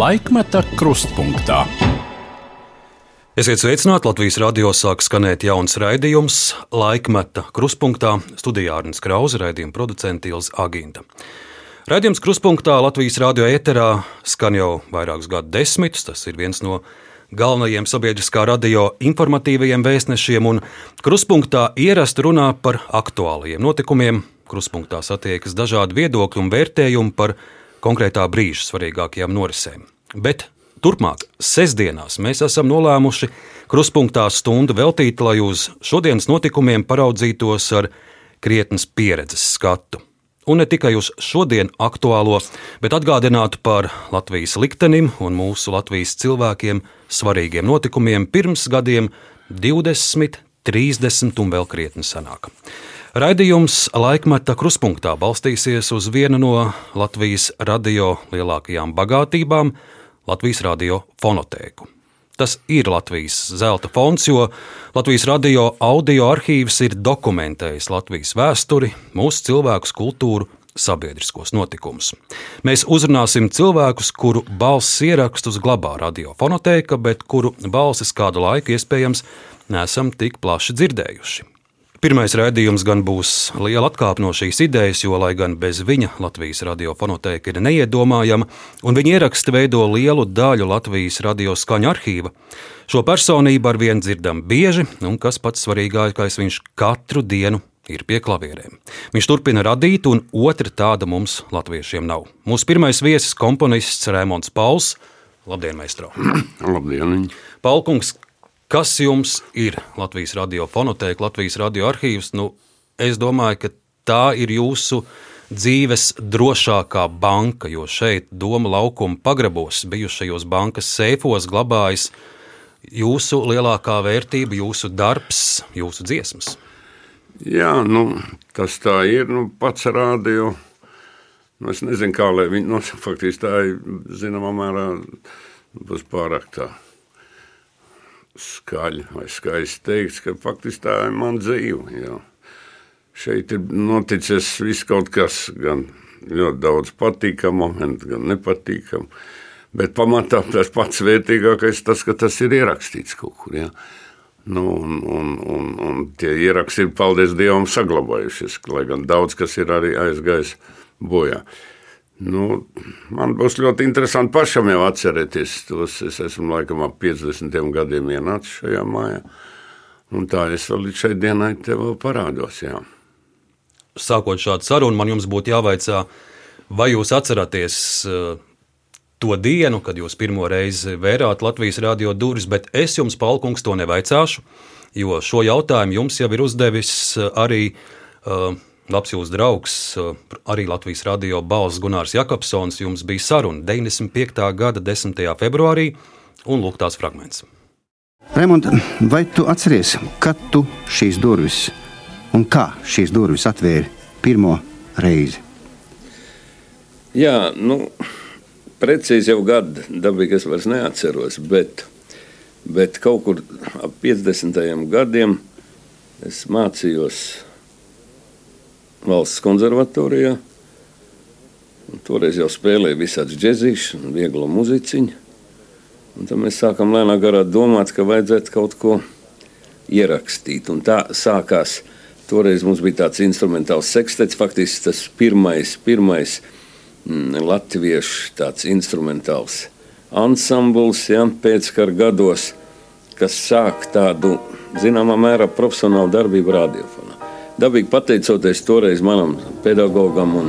Laikmeta krustpunktā. Esiet sveicināti! Latvijas radio sāk skanēt jauns raidījums, laikmeta krustpunktā. Studijā Arnēs Krause, raidījuma producents Ilza Agīnta. Raidījums krustpunktā Latvijas radio ēterā skan jau vairākus gadu desmitus. Tas ir viens no galvenajiem sabiedriskā radio informatīvajiem vēstnešiem, un krustpunktā ierasti runā par aktuālajiem notikumiem. Krustpunktā satiekas dažādi viedokļi un vērtējumi par konkrētā brīža svarīgākajām norisēm. Bet turpmāk, sestdienās, mēs esam nolēmuši krustpunktā stundu veltīt, lai uz šodienas notikumiem paraudzītos ar krietnes pieredzes skatu un ne tikai uz šodien aktuālo, bet atgādinātu par Latvijas liktenim un mūsu Latvijas cilvēkiem svarīgiem notikumiem pirms gadiem 20, 30 un vēl krietni senāk. Raidījums laikmeta kruspunktā balstīsies uz vienu no Latvijas radio lielākajām bagātībām - Latvijas radio fonotēku. Tas ir Latvijas zelta fonds, jo Latvijas radio audio arhīvs ir dokumentējis Latvijas vēsturi, mūsu cilvēkus, kultūru, sabiedriskos notikumus. Mēs uzrunāsim cilvēkus, kuru balss ierakstus glabā radiofonoteka, bet kuru balsis kādu laiku iespējams nesam tik plaši dzirdējuši. Pirmais raidījums gan būs liela atkāpe no šīs idejas, jo, lai gan bez viņa Latvijas radiofonoteka ir neiedomājama, un viņa ieraksti veido lielu daļu Latvijas radio skaņu arhīva, šo personību ar vienu dzirdam bieži, un kas pats svarīgākais, viņš katru dienu ir pie klavierēm. Viņš turpina radīt, un otra tāda mums, latviešiem, nav. Mūsu pirmais viesis, komponists Rēmons Pauls. Labdien, meistro! Labdien! Paulkungs, Kas jums ir Latvijas radio fonotēka, Latvijas radio arhīvs? Nu, es domāju, ka tā ir jūsu dzīves drošākā banka, jo šeit Doma laukuma pagrabos, bijušajos bankas seifos, glabājas jūsu lielākā vērtība, jūsu darbs, jūsu dziesmas. Jā, nu, tas tā ir. Nu, pats rādīju. Nu, es nezinu, kā lai viņi nu, faktiski tā ir zināmā mērā būs pārāk tā skaļi vai skaisti teikts, ka faktiski tā ir mana dzīve. Jā. Šeit ir noticis viss kaut kas, gan ļoti daudz patīkamu gan nepatīkamu. Bet pamatā tas pats vērtīgākais tas, ka tas ir ierakstīts kaut kur. Ja? Nu, un, un, un, un tie ieraksti ir, paldies Dievam, saglabājušies, lai gan daudz kas ir arī aizgājis bojā. Uh, Nu, man būs ļoti interesanti pašam jau atcerēties tos. Es esmu laikam ap 50 gadiem ienācis šajā mājā. Un tā es vēl līdz šai dienai te vēl parādos. Jā. Sākot šādu sarunu, man jums būtu jāvaicā, vai jūs atceraties uh, to dienu, kad jūs pirmo reizi vērāt Latvijas radio durvis, bet es jums, Palkungs, to nevaicāšu, jo šo jautājumu jums jau ir uzdevis uh, arī uh, labs jūsu draugs, eh, arī Latvijas radio balss Gunārs Jakobsons. Jums bija saruna 95. gada 10. februārī, un lūk, tās fragments. Raimond, vai tu atceries, kad tu šīs durvis un kā šīs durvis atvēri pirmo reizi? Jā, nu, precīzi jau gadu dabīgi es vairs neatceros, bet, bet kaut kur ap 50. gadiem es mācījos valsts konservatorijā. Toreiz jau spēlēja visādi džeksīši un vieglo muziciņu. Un tad mēs sākām lēnām garā domāt, ka vajadzētu kaut ko ierakstīt. Un tā sākās. Toreiz mums bija tāds instrumentāls sekstets, faktiski tas pirmais, pirmais mm, latviešu tāds instrumentāls ansambls ja, pēckara gados, kas sāk tādu zināmā mērā profesionālu darbību radiofonā. Dabīgi pateicoties toreiz manam pedagogam un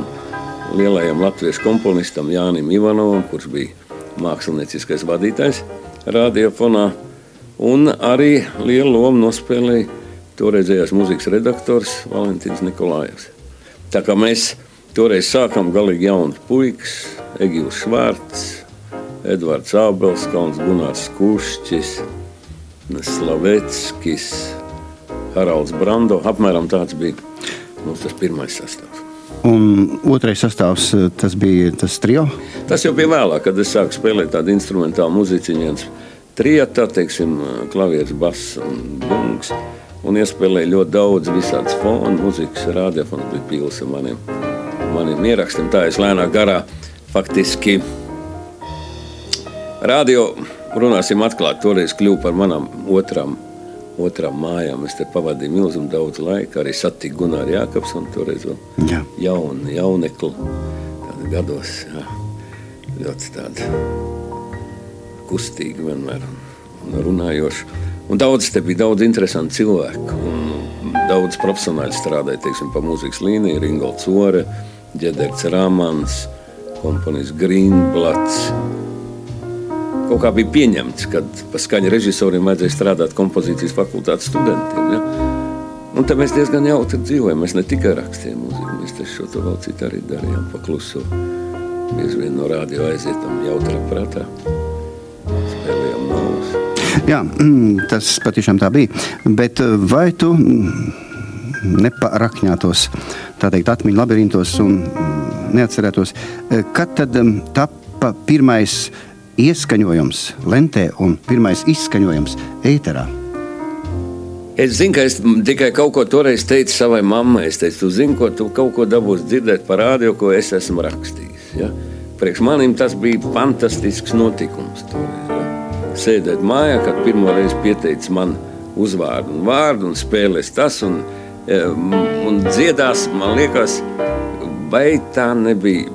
lielajam latviešu komponistam Jānim Ivanovam, kurš bija mākslinieckais vadītājs radiofonā, un arī lielu lomu nospēlēja toreizējais mūzikas redaktors Valentīns Nikolājevs. Tā kā mēs toreiz sākām galīgi jaunu puikas, Egīls Švārds, Edvards Ābels, Kauns Gunārs Kušķis, Slaveckis, Haralds Brando. Apmēram tāds bija mums tas pirmais sastāvs. Un otrais sastāvs eh, tas bija tas trio? Tas jau bija vēlāk, kad es sāku spēlēt tādu instrumentālu muziķiņu. Trijotā, teiksim, klavieris, bass un bungs. Un iespēlēja ļoti daudz visādas fonu mūzikas, radiofonu bija pils ar maniem, maniem ierakstiem. Tā es lēnā garā faktiski radio, runāsim atklāti, toreiz kļuva par manām otrām, otrām mājām. Es te pavadīju milzīgi daudz laika, arī satiku Gunāru Jākapsonu, toreiz vēl Jā. jaunu, jaunekli, tādu gados, jā, ļoti tādu kustīgu vienmēr un, un runājošu. Un daudz te bija daudz interesantu cilvēku. Un daudz profesionāli strādāja teiksim, pa mūzikas līniju. Ringolds Ore, Džederts Rāmans, komponists Greenblats. Kaut kā bija pieņemts, ka pa skaņa režisoriem vajadzēja strādāt kompozīcijas fakultātes studentiem. Ja? Un te mēs diezgan jautri dzīvojam. Mēs ne tikai rakstījām mūziku, mēs šo to vēl citu arī darījām pakluso. Bieži vien no rādio aizietam jautrā prātā. Spēlējām naudas. Jā, mm, tas patiešām tā bija. Bet eh, vai tu mm, neparakņātos, tā teikt, atmiņu labirintos un mm, neatcerētos, eh, kad tad tappa pirmais ieskaņojums lentē un pirmais izskaņojums ēterā? Es zinu, ka es tikai kaut ko toreiz teicu savai mammai. Es teicu, tu zini, ko tu kaut ko dabūsi dzirdēt par rādio, ko es esmu rakstījis. Ja? Priekš manim tas bija fantastisks notikums. Toreiz, ja? Sēdēt mājā, kad pirmo reizi pieteicis man uzvārdu un vārdu un spēlēs tas un, e, un dziedās, man liekas, vai tā nebija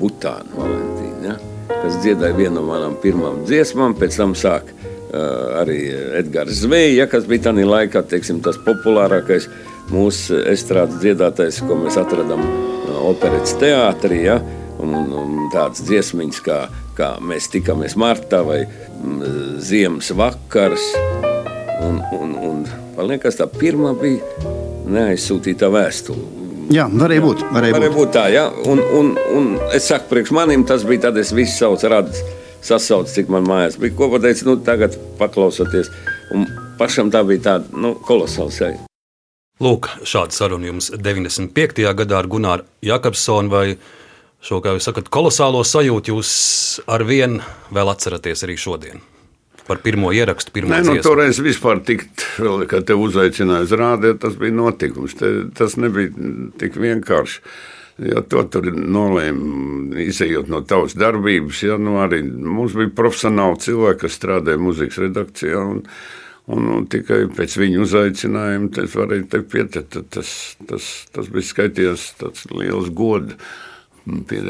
Butāna Valentīna, ja? Kas dziedāja vienu no manām pirmām dziesmām, pēc tam sāk Uh, arī Edgars Zveja, ja, kas bija tajā laikā teiksim, tas populārākais mūsu estrādes dziedātais, ko mēs atradām uh, operetes teātrī. Ja, un, un tādas dziesmiņas, kā, kā mēs tikāmies martā vai mm, ziemas vakars. Un, un, un, man liekas, tā pirmā bija neaizsūtīta vēstule. Jā, varēja būt. Varēja Varēja būt. būt tā, ja? un, un, un es saku, priekš manim tas bija tad, es visu saucu radis sasauc, cik man mājās bija. Ko pateicu, nu, tagad paklausoties. Un pašam tā bija tāda nu, kolosāla sajūta. Lūk, šāda saruna jums 95. gadā ar Gunāru Jakobsonu. Vai šo, kā jūs sakat, kolosālo sajūtu jūs ar vienu vēl atceraties arī šodien? Par pirmo ierakstu, pirmo Nē, nu, dziesmu. toreiz vispār tikt, vēl, kad te uzaicināja uz rādio, tas bija notikums. Te, tas nebija tik vienkārši. Jo to tur nolēma, izējot no tavas darbības. Ja, nu arī mums bija profesionāli cilvēki, kas strādāja muzikas redakcijā. Un, un, un tikai pēc viņa uzaicinājuma tas varēja te pieteikt. Tas, tas, tas bija skaitījies tāds liels gods. Pie,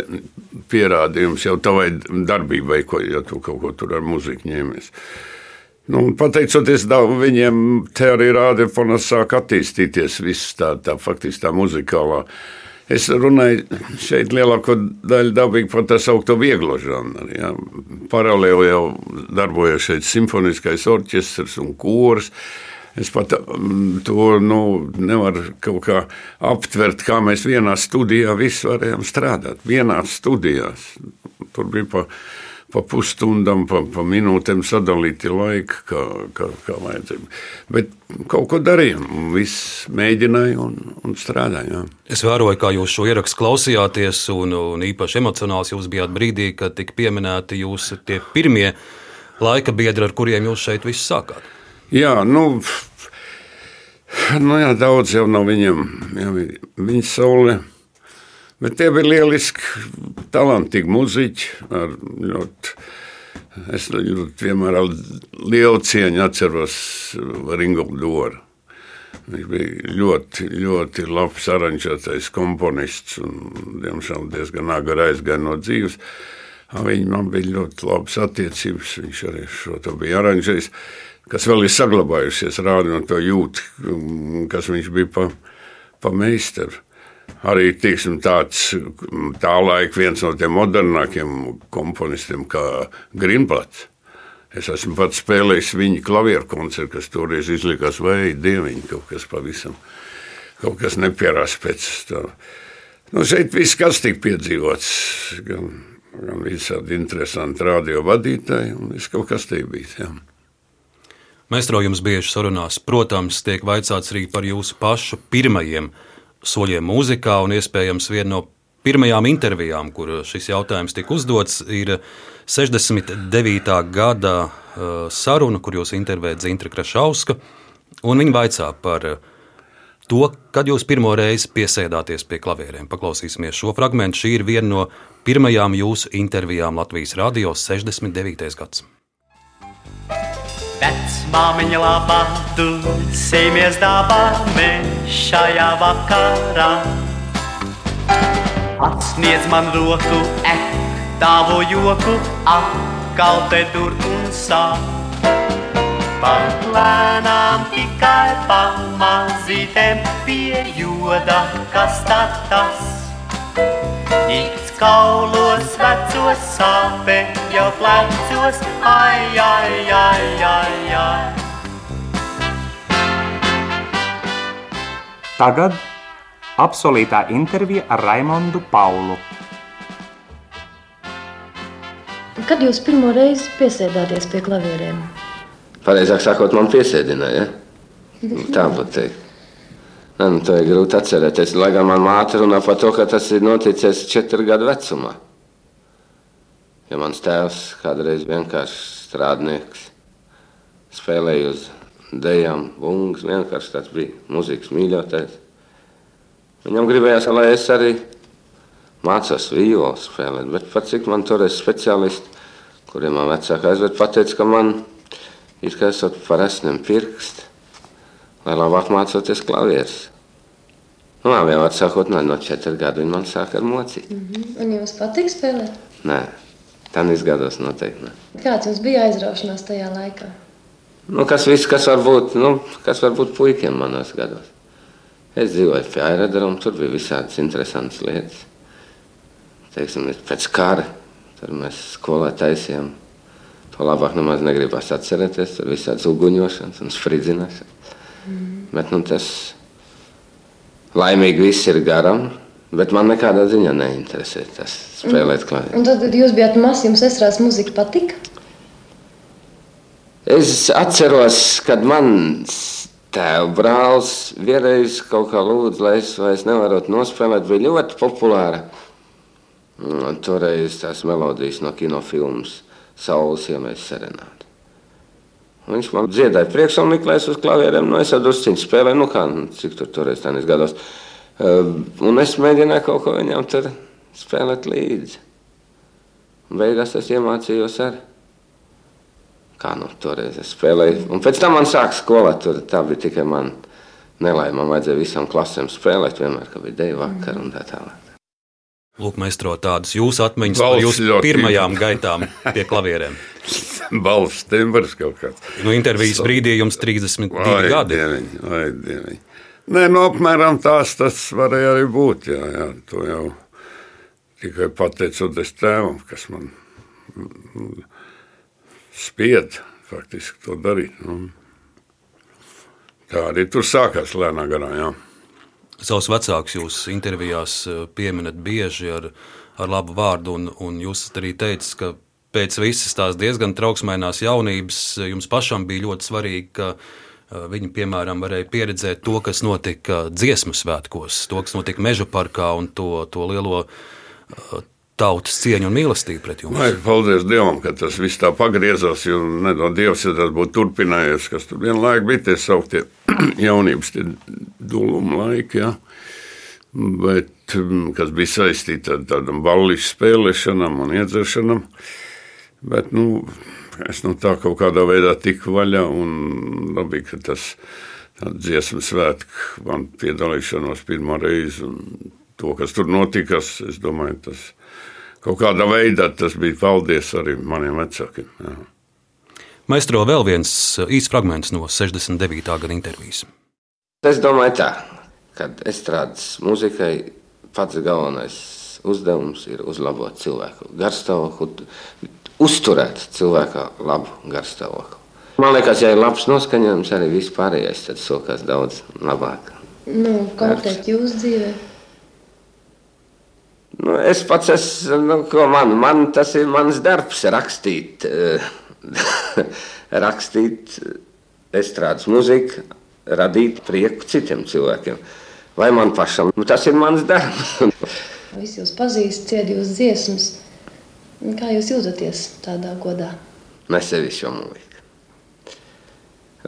pierādījums jau tavai darbībai, ko, ja tu kaut ko tur ar muziku ņēmies. Nu, pateicoties tam, viņiem te arī rādīja, sāk attīstīties viss tā, tā faktiski tā muzikālā. Es runāju šeit lielāko daļu dabīgi par tā saucamo vieglo žanru. Ja. Paralēli jau darbojas šeit simfoniskais orķestris un kurs. Es pat mm, to nu, nevaru kaut kā aptvert, kā mēs vienā studijā visi varējām strādāt. Vienā studijā. Tur bija pa, pa pusstundam, pa, pa minūtēm sadalīti laiki, kā, kā, kā vajadzēja. Bet kaut ko darījām, viss mēģināja un, un strādāja. Es vēroju, kā jūs šo ierakstu klausījāties, un, un īpaši emocionāls jūs bijāt brīdī, kad tika pieminēti jūsu tie pirmie laika biedri, ar kuriem jūs šeit viss sākāt. Jā, nu, nu jā, daudz jau no viņiem, jā, viņa saule. Bet tie bija lieliski, talantīgi muzeķi. Es ļoti vienmēr ar lielu cieņu atceros Ringoldu Doru. Viņš bija ļoti, ļoti labs aranžētais komponists un, diemžēl, diezgan agri aizgāja no dzīves. Viņam bija ļoti labas attiecības. Viņš arī šo to bija aranžējis, kas vēl ir saglabājusies, rāda no to jūti, kas viņš bija pa, pa meistaru. Arī tiksim, tāds tā laika viens no tiem modernākiem komponistiem, kā Grīmplats. Es esmu pats spēlējis viņa klavieru koncertu, kas toreiz izlikās, vai dieviņi kaut kas pavisam, kaut kas nepierās pēc tā. Nu, šeit viss, kas tika piedzīvots, gan, gan visādi interesanti radio vadītāji, un viss kaut kas te bijis. Jā. Maestro jums bieži sarunās, protams, tiek vaicāts arī par jūsu pašu pirmajiem soļiem mūzikā, un iespējams viena no pirmajām intervijām, kur šis jautājums tika uzdots, ir 69. gada uh, saruna, kur jūs intervējat Zintra Krašauska, un viņa vaicā par uh, to, kad jūs pirmo reizi piesēdāties pie klavierēm. Paklausīsimies šo fragment. Šī ir viena no pirmajām jūsu intervijām Latvijas radio 69. gads. Vecmāmiņa labā, dusējamies dabā, mēs šajā vakarā. Atsniedz man roku, eh, tavu joku, atkal te dur un sāp. Palēnām tikai pamazītēm pie joda, kas tad tas? Ņķis kaulos vecos sāpē, jau plecos, ai, ai, ai, ai, ai. Tagad apsolītā intervija ar Raimondu Paulu. Kad jūs pirmo reizi piesēdāties pie klavierēm? Pareizāk sakot, man piesēdināja. Ja? Tā būtu teikt. Nē, nu, to ir grūti atcerēties. Lai gan man māte runā par to, ka tas ir noticis četru gadu vecumā. Ja mans tēvs kādreiz vienkārši strādnieks spēlēja uz dejām, bungas, vienkārši tāds bija mūzikas mīļotais. Viņam gribējās, lai es arī mācos violu spēlēt, bet pat cik man toreiz speciālisti, kuriem man vecāka aizved, pateica, ka man ir kā esot parasniem pirksti, lai labāk mācoties klavieres. Nu, labi, jau atsākot no, no četru gadu, viņi man sāka ar mocīt. Mm -hmm. Un jums patīk spēlēt? Nē, tādīs gados noteikti ne. Kāds jums bija aizraušanās tajā laikā? Nu, kas viss, kas var būt, nu, kas var būt puikiem manos gados. Es dzīvoju pie aerodroma, tur bija visādas interesantas lietas. Teiksim, pēc kara, tur mēs skolā taisījām. To labāk nemaz negribas atcerēties, tur visādas uguņošanas un spridzināšanas. Bet, nu, tas laimīgi viss ir garam, bet man nekādā ziņā neinteresē tas spēlēt klavieres. Un tad, kad jūs bijāt mazs, jums estrās muzika patika? Es atceros, kad mans tēva brālis vienreiz kaut kā lūdza, lai es vairs nevaru nospēlēt, bija ļoti populāra. Toreiz tās melodijas no kinofilmas Saules iemēs serenādi. Viņš man dziedāja priekšā un liklēs uz klavierēm, nu es ar drusciņu spēlēju, nu kā, nu, cik tur toreiz tānis gados. Uh, un es mēģināju kaut ko viņam tur spēlēt līdzi. Un beigās es iemācījos arī. Kā nu toreiz es spēlēju. Un pēc tam man sāk skolā, tur tā bija tikai man nelaime. Man vajadzēja visām klasēm spēlēt vienmēr, ka bija deju vakar un tā tālāk. Lūk, maestro, tādas jūsu atmiņas par jūsu pirmajām gaitām pie klavierēm. Balsts timbrs kaut kāds. Nu, intervijas brīdī jums 32 Vai gadi. dieviņ, vai dieviņ. Nē, nu, apmēram tās tas varēja arī būt. Jā, jā, to jau tikai pateicoties tēvam, kas man spied faktiski to darīt. Nu, tā arī tur sākās lēnā garā. Jā. Savus vecākus jūs intervijās eh, pieminat bieži ar, ar labu vārdu, un, un jūs arī teicis, ka pēc visas tās diezgan trauksmainās jaunības jums pašam bija ļoti svarīgi, ka viņi, piemēram, varēja pieredzēt to, kas notika dziesmu svētkos, to, kas notika meža parkā un to, to lielo tautas cieņu un mīlestību pret jums. Vai, paldies Dievam, ka tas viss tā pagriezās. Jo nedod Dievs, ja tas būtu turpinājies, kas tur vienlaikus bija tie sauktie jaunības, tie dūluma laiki. Ja? Bet, mm, kas bija saistīti ar tādam ballišu spēlēšanām un iedzeršanām. Bet, nu, es no tā kaut kādā veidā tiku vaļā. Un labi, ka tas dziesmu svētku man piedalīšanos pirmo reizi. un To, kas tur notika, es domāju, tas kaut kādā veidā tas bija paldies arī maniem vecākiem. Jā. Maestro vēl viens īsts fragments no 69. gada intervijas. Es domāju, tā, kad estrādes muzikai pats galvenais uzdevums ir uzlabot cilvēku garstāvokli, uzturēt cilvēkā labu garstāvokli. Man liekas, ja ir labs noskaņojums, arī viss pārējais tad sokās daudz labāk. Nu, konkrēti jūsu dzīvē. Nu, es pats esmu, nu, ko man, man tas ir mans darbs, rakstīt, eh, rakstīt estrādes muziku, radīt prieku citiem cilvēkiem. Vai man pašam, nu, tas ir mans darbs. Visi jūs pazīst, cied jūs dziesmas. Kā jūs jūtaties tādā godā? Sevi šo mūziku.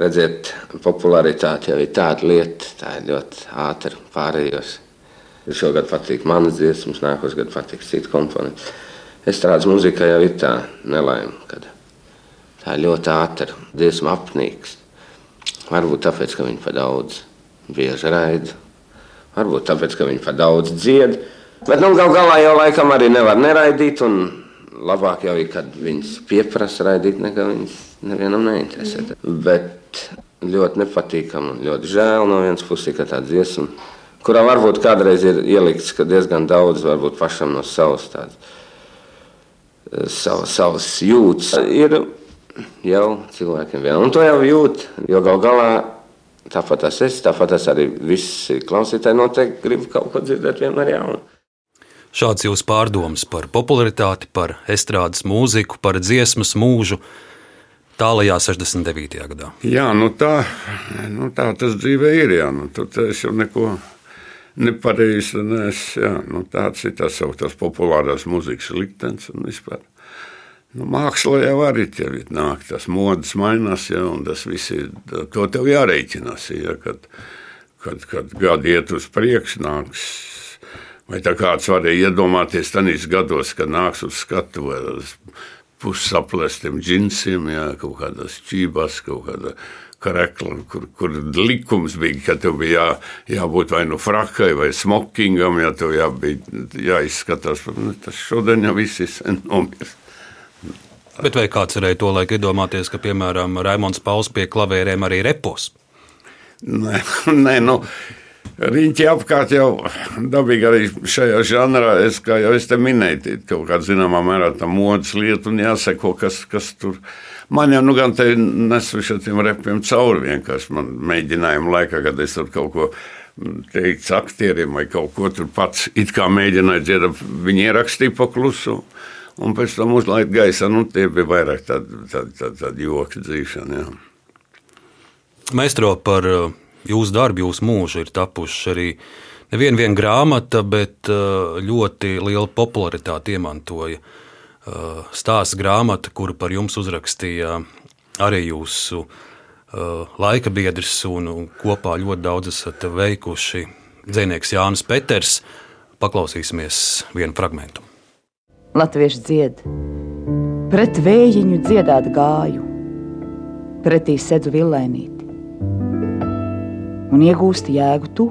Redziet, popularitāte jau ir tāda lieta, tā ir ļoti ātri pārējos. Šogad patīk manas dziesmas, nākamā gada patīk citu komponentu. Es strādāju muzikā, jau ir tā nelaime, kad tā ļoti ātra dziesma apnīks. Varbūt tāpēc, ka viņi pa daudz bieži raida, varbūt tāpēc, ka viņi pa daudz dzied. Bet nu, gal galā jau laikam arī nevar neraidīt. Labāk jau ir, kad viņas pieprasa raidīt, nekā viņas nevienam neinteresē. Bet ļoti nepatīkami un ļoti žēl no vienas puses, ka tā dziesma, kurā varbūt kādreiz ir ielikts diezgan daudz, varbūt pašam no savas tādas. Savas, savas jūtas ir jau cilvēkiem viena. Un to jau jūt, jo gal galā tāpat tas es, tāpat tas arī visi klausītāji noteikti grib kaut ko dzirdēt vienmēr jaunu. Šāds jūsu pārdoms par popularitāti, par estrādes mūziku, par dziesmas mūžu tālajā 69. gadā. Jā, nu tā, nu tā tas dzīvē ir. Jā, nu, tur es jau neko nepareizi nesu. Nu, tāds ir tas sauktās populārās mūzikas liktenis un vispār. Nu, mākslā jau arī ir nāk, tas modes mainās, ja, un tas viss ir. To tev jārēķinās, ja, kad, kad, kad gadi iet uz priekšu, nāks Vai tā kāds varēja iedomāties tajos gados, kad nāks uz skatuves pussaplēstiem džinsiem, jā, kaut kādas čībās, kaut kāda karekla, kur, kur likums bija, ka tev bija jā, jābūt vai nu frakai vai smokingam, ja tev jā, bija jāizskatās. Nu, tas šodien jau viss ir sen nomiris. Bet vai kāds varēja to laiku iedomāties, ka, piemēram, Raimons Pauls pie klavierēm arī repos? Nē, nē nu, Riņķi apkārt jau dabīgi arī šajā žanrā, es, kā jau es te minēju, kaut kādā zināmā mērā tā modes lieta un jāseko, kas, kas tur. Man jau nu gan te nesu šiem repiem cauri vienkārši man mēģinājumu laikā, kad es tur kaut ko teicu aktieriem vai kaut ko tur pats it kā mēģināju dziedāt, viņi ierakstīja pa klusu. Un pēc tam uzlaid gaisā, nu tie bija vairāk tādi tād, tād, tād joki dzīšana. Jā. Maestro par jūsu darbi, jūsu mūži ir tapuši arī. Neviena vien grāmata, bet uh, ļoti liela popularitāte iemantoja. Uh, stāsta grāmata, kuru par jums uzrakstīja arī jūsu uh, laika biedrs, un kopā ļoti daudz esat veikuši. Dzinieks Jānis Peters. Paklausīsimies vienu fragment. Latvieši dzied, pret vējiņu dziedāt gāju, pretī sedzu villainīt un iegūst jēgu tu,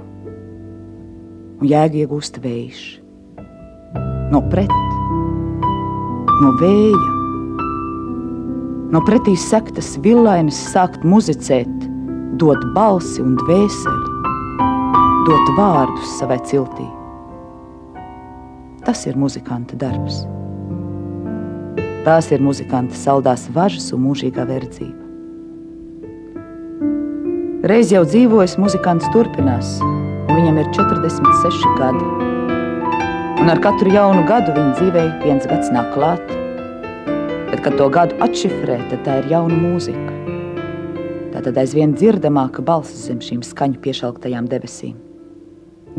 un jēgu iegūst vējš. No pret, no vēja, no pretī sektas villainas sākt muzicēt, dot balsi un dvēseli, dot vārdus savai ciltī. Tas ir muzikanta darbs. Tās ir muzikanta saldās važas un mūžīgā verdzība. Reiz jau dzīvojis, muzikants turpinās, un viņam ir 46 gadi. Un ar katru jaunu gadu viņa dzīvē viens gads nāk klāt. Bet, kad to gadu atšifrē, tad tā ir jauna mūzika. Tā tad aizvien dzirdamāka balss zem šīm skaņu piešalktajām debesīm.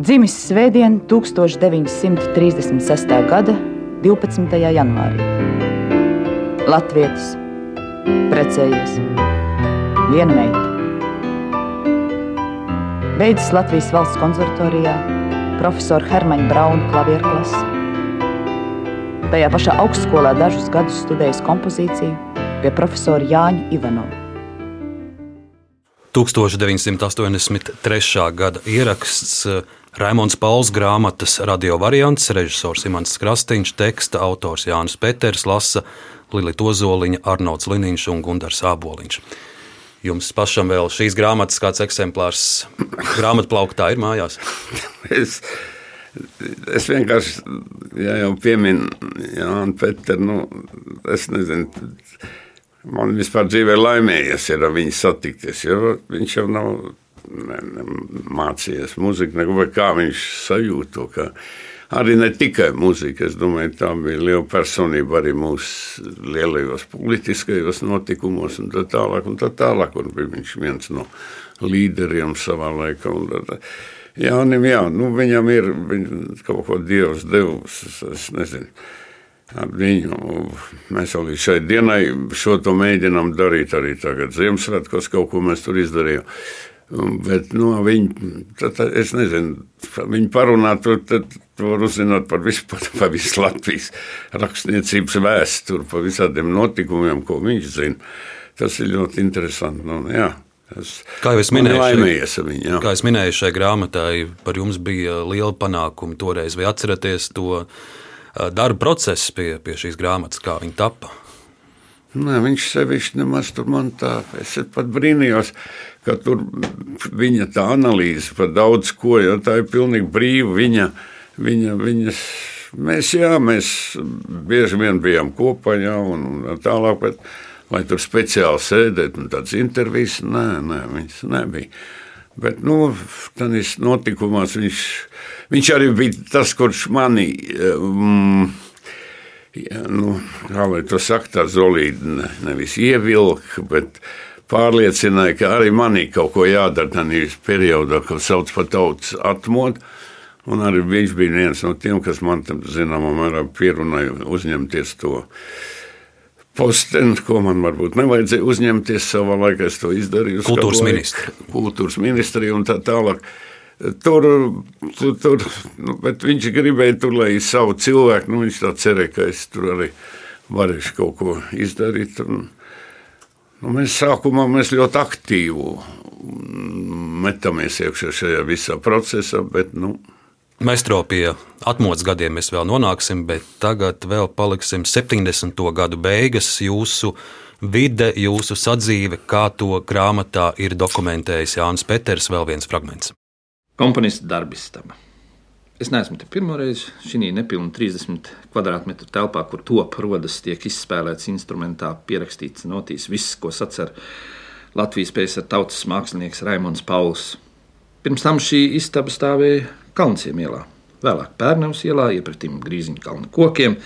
Dzimis Svētdien, 1936. gada 12. janvārī. Latvijas precējies viena meita beidzis Latvijas valsts konservatorijā profesora Hermaņa Brauna klavieru klasi. Tajā pašā augstskolā dažus gadus studējis kompozīciju pie profesora Jāņa Ivanova. 1983. gada ieraksts eh, Raimons Pauls grāmatas radio variants, režisors Imants Krastīņš, teksta autors Jānis Peters, lasa Lilita Ozoliņa, Arnolds Liniņš un Gundars Āboliņš. Jums pašam vēl šīs grāmatas kāds eksemplārs grāmatplauktā ir mājās? es, es vienkārši, ja jau pieminu Jānu Peteru, nu, es nezinu, man vispār dzīvē laimējies ir ar viņu satikties, jo viņš jau nav ne, ne, mācījies muziku, neko, kā viņš sajūt to, ka arī ne tikai mūzika. Es domāju, tā bija liela personība arī mūsu lielajos politiskajos notikumos, un tā tālāk. Un tā tālāk un bija viņš viens no līderiem savā laikā. Un, Jā, nu, viņam ir viņ, kaut ko dievs devis. Es nezinu. ar viņu. Mēs jau līdz šai dienai šo to mēģinām darīt arī tagad Ziemassvētkos, kaut ko mēs tur izdarījām. Bet nu, viņi, tad, tad, es nezinu, viņi parunā, tur tad var uzzināt par visu, par visu Latvijas rakstniecības vēsturi, par visādiem notikumiem, ko viņš zina. Tas ir ļoti interesanti. Nu, jā. Es, kā jau es minēju, viņu, kā es minēju, šai grāmatai par jums bija liela panākuma toreiz. Vai atceraties to darba procesu pie, pie šīs grāmatas, kā viņa tappa? Nē, viņš sevišķi nemaz tur man tā, es pat brīnījos, ka tur viņa tā analīze par daudz ko, jo tā ir pilnīgi brīva viņa, viņa, viņas, mēs, jā, mēs bieži vien bijām kopā, jā, un, un tālāk, bet, lai tur speciāli sēdēt un tādas intervijas, nē, nē, viņas nebija. Bet, nu, tādīs notikumās viņš, viņš arī bija tas, kurš mani, um, ja, nu, kā lai to saka, tā zolīda ne, nevis ievilka, bet pārliecināja, ka arī manī kaut ko jādara tajā periodā, ko sauc par tautas atmodu. Un arī viņš bija viens no tiem, kas man zināmā mērā pierunāja uzņemties to posteni, ko man varbūt nevajadzēja uzņemties savā laikā. Es to izdarīju. Kultūras ministrs. Kultūras ministrija un tā tālāk. Tur, tur, tur nu, viņš gribēja, tur, lai savu cilvēku, nu, viņš tā cerēja, ka es tur arī varēšu kaut ko izdarīt. Un, nu, mēs sākumā mēs ļoti aktīvi metamies iekšā šajā visā procesā, bet, nu, Maistro pie atmodas gadiem mēs vēl nonāksim, bet tagad vēl paliksim 70. gadu beigas. Jūsu vide, jūsu sadzīve, kā to grāmatā ir dokumentējis Jānis Peters, vēl viens fragments komponista darbistaba. Es neesmu te pirmo reizi šī nepilnā 30 km2 telpā, kur top rodas, tiek izspēlēts instrumentā, pierakstīts notīs, viss, ko sacer Latvijas pēc tautas mākslinieks Raimons Pauls. Pirms tam šī istaba stāvēja Kalnciem ielā, vēlāk Pērnavas ielā, iepratīm Grīziņa kalna kokiem,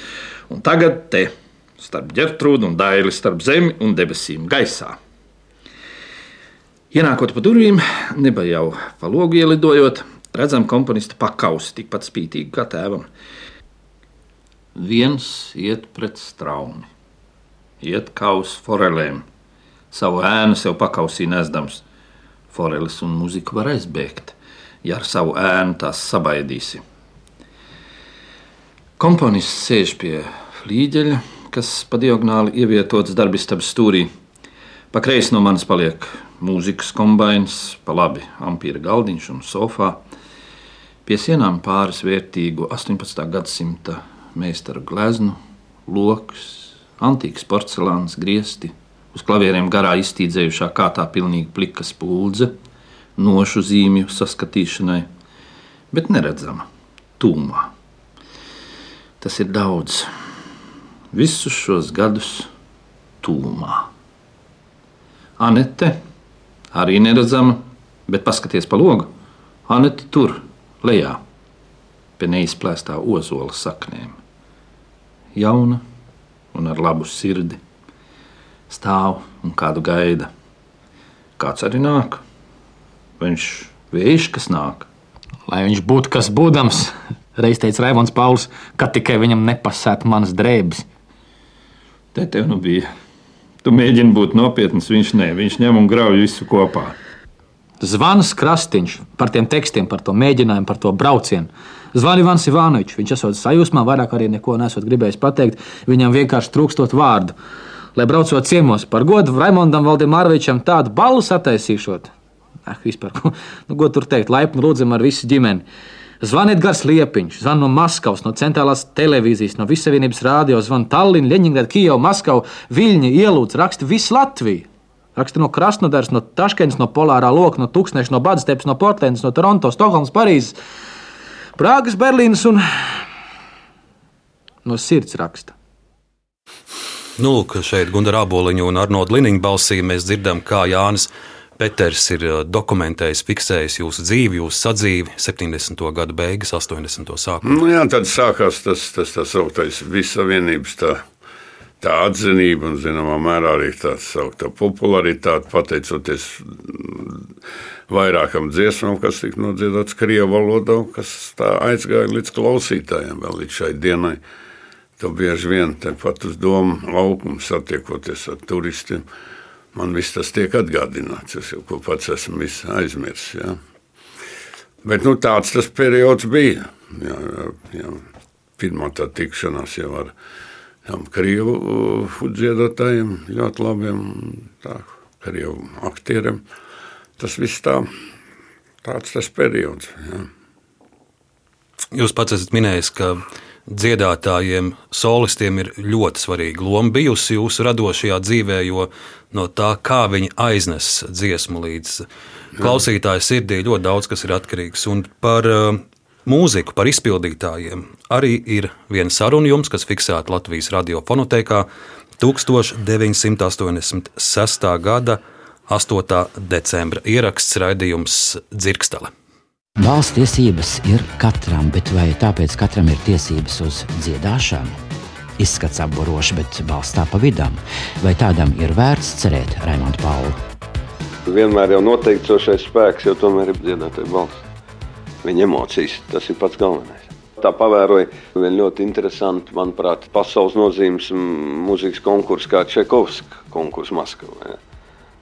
un tagad te starp ģertrūdu un daili, starp zemi un debesīm gaisā. Ienākot pa durvīm, neba jau pa logu ielidojot, redzam komponista pakausi tikpat spītīgi kā tēvam. Viens iet pret straumi, iet kaus forelēm, savu ēnu sev pakausī nesdams. Foreles un mūzika var aizbēgt, ja ar savu ēnu tās sabaidīsi. Komponists sēž pie flīģeļa, kas pa diagonāli ievietots darbistabas stūrī. Pa kreisi no manis paliek mūzikas kombinācijas, pa labi ampīra galdiņš un sofā. Pie sienām pāris vērtīgu 18. gadsimta meistaru gleznu, lokus, antīks porcelāns, griezti, uz klavieriem garā iztīdzējušā kārtā pilnīgi plika spuldze, nošu zīmju saskatīšanai, bet neredzama, tūmā. Tas ir daudz. Visus šos gadus tūmā. Anete arī neredzama, bet paskaties pa logu. Anita tur, lejā, pie neizplēstā ozola saknēm. Jauna un ar labu sirdi, stāv un kādu gaida. Kāds arī nāk, viņš vējš, kas nāk. Lai viņš būtu kas būdams, reiz teica Raimons Pauls, kad tikai viņam nepasētu manas drēbes. Te tev nu bija Tu mēģini būt nopietns, viņš ne. Viņš ņem un grauj visu kopā. Zvans Krastīņš par tiem tekstiem, par to mēģinājumu, par to braucienu. Zvani Ivans Ivanovičs. Viņš esot sajūsmā, vairāk arī neko nesot gribējis pateikt. Viņam vienkārši trūkstot vārdu. Lai braucot ciemos par godu Raimondam Valdemārovičam tādu balvu sataisīšot. Ah, vispār, nu, ko tur teikt, laipni lūdzam ar visu ģimeni. Zvaniet Gars Liepiņš, zvan no Maskavas, no centrālās televīzijas, no Visavienības rādio, zvan Tallinn, Leņņģerāda, Kijava, Maskava, Viļņa, ielūdz, raksta visu Latviju. Raksta no Krasnodaras, no Taškens, no Polārā Loka, no Tuksneša, no Badsteps, no Portlandas, no Toronto, Stokholmas, Parīzes, Prāgas, Berlīnas un no sirds raksta. Nu, lūk, šeit Gunara Aboliņa un Arnolda Liniņa balsī mēs dzirdam, kā Jānis Peters ir uh, dokumentējis, fiksējis jūsu dzīvi, jūsu sadzīvi, 70. gada beigas, 80. sākuma. Nu, jā, tad sākās tas, tas tā sauktais visavienības tā, tā atzinība un, zināmā mērā, arī tā sauktā popularitāte, pateicoties vairākam dziesmām, kas tika nodziedāts Krievijas valodā, kas aizgāja līdz klausītājiem vēl līdz šai dienai. To bieži vien tepat uz domu laukumu satiekoties ar turistiem. Man viss tas tiek atgādināts. Es jau pats esmu aizmirsis. Ja. Bet nu, tāds tas periods bija. Jā, jā. Pirmā tā tikšanās jau ar jā, krievu uh, dziedātājiem, ļoti labiem tā, krievu aktieriem. Tas viss tā, tāds tas periods. Jā. Jūs pats esat minējis, ka dziedātājiem, solistiem ir ļoti svarīga loma bijusi jūsu radošajā dzīvē, jo no tā, kā viņi aiznes dziesmu līdz klausītāju sirdī, ļoti daudz kas ir atkarīgs. Un par uh, mūziku, par izpildītājiem arī ir viena saruna jums, kas fiksēta Latvijas radiofonotēkā 1986. gada 8. decembra ieraksts raidījums Dzirkstele. Valsts tiesības ir katram, bet vai tāpēc katram ir tiesības uz dziedāšanu? Izskats apborošs, bet balsts tā pa vidam. Vai tādam ir vērts cerēt Raimondu Paulu? Vienmēr jau noteikcošais spēks, jo tomēr ir dziedātāja balss. Viņa emocijas, tas ir pats galvenais. Tā pavēroja vienu ļoti interesantu, manuprāt, pasaules nozīmes mūzikas konkursu, kā Čekovska konkursu Maskavā.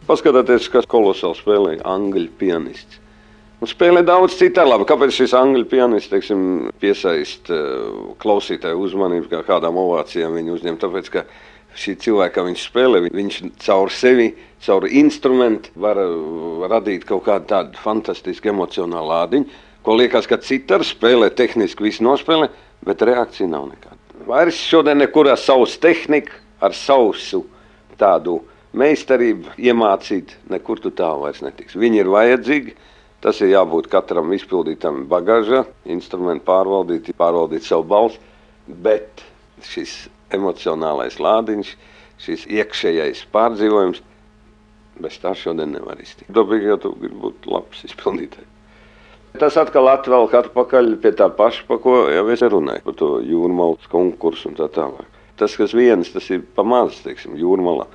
Paskatieties, kas kolosāli spēlēja angļu pianists. Un spēlē daudz citu labi. Kāpēc šis angļu pianists teiksim, piesaist uh, klausītāju uzmanību, kā kādām ovācijām viņu uzņem? Tāpēc, ka šī cilvēka, viņš spēlē, viņš caur sevi, caur instrumentu var uh, radīt kaut kādu tādu fantastisku emocionālu lādiņu, ko liekas, ka cita spēlē tehniski visu nospēlē, bet reakcija nav nekāda. Vairs šodien nekurā savus tehniku ar sausu tādu meistarību iemācīt, nekur tu tālu vairs netiks. Viņi ir vajadzīgi Tas ir jābūt katram izpildītam bagāžā, instrumentu pārvaldīt, pārvaldīt savu balsi, bet šis emocionālais lādiņš, šis iekšējais pārdzīvojums, bez tā šodien nevar iztikt. Dabīgi jau tu gribi būt labs izpildītājs. Tas atkal atvelk atpakaļ pie tā paša, pa ko jau es runāju, par to jūrmālas konkursu un tā tālāk. Tas, kas viens, tas ir pamazs, teiksim, jūrmalā,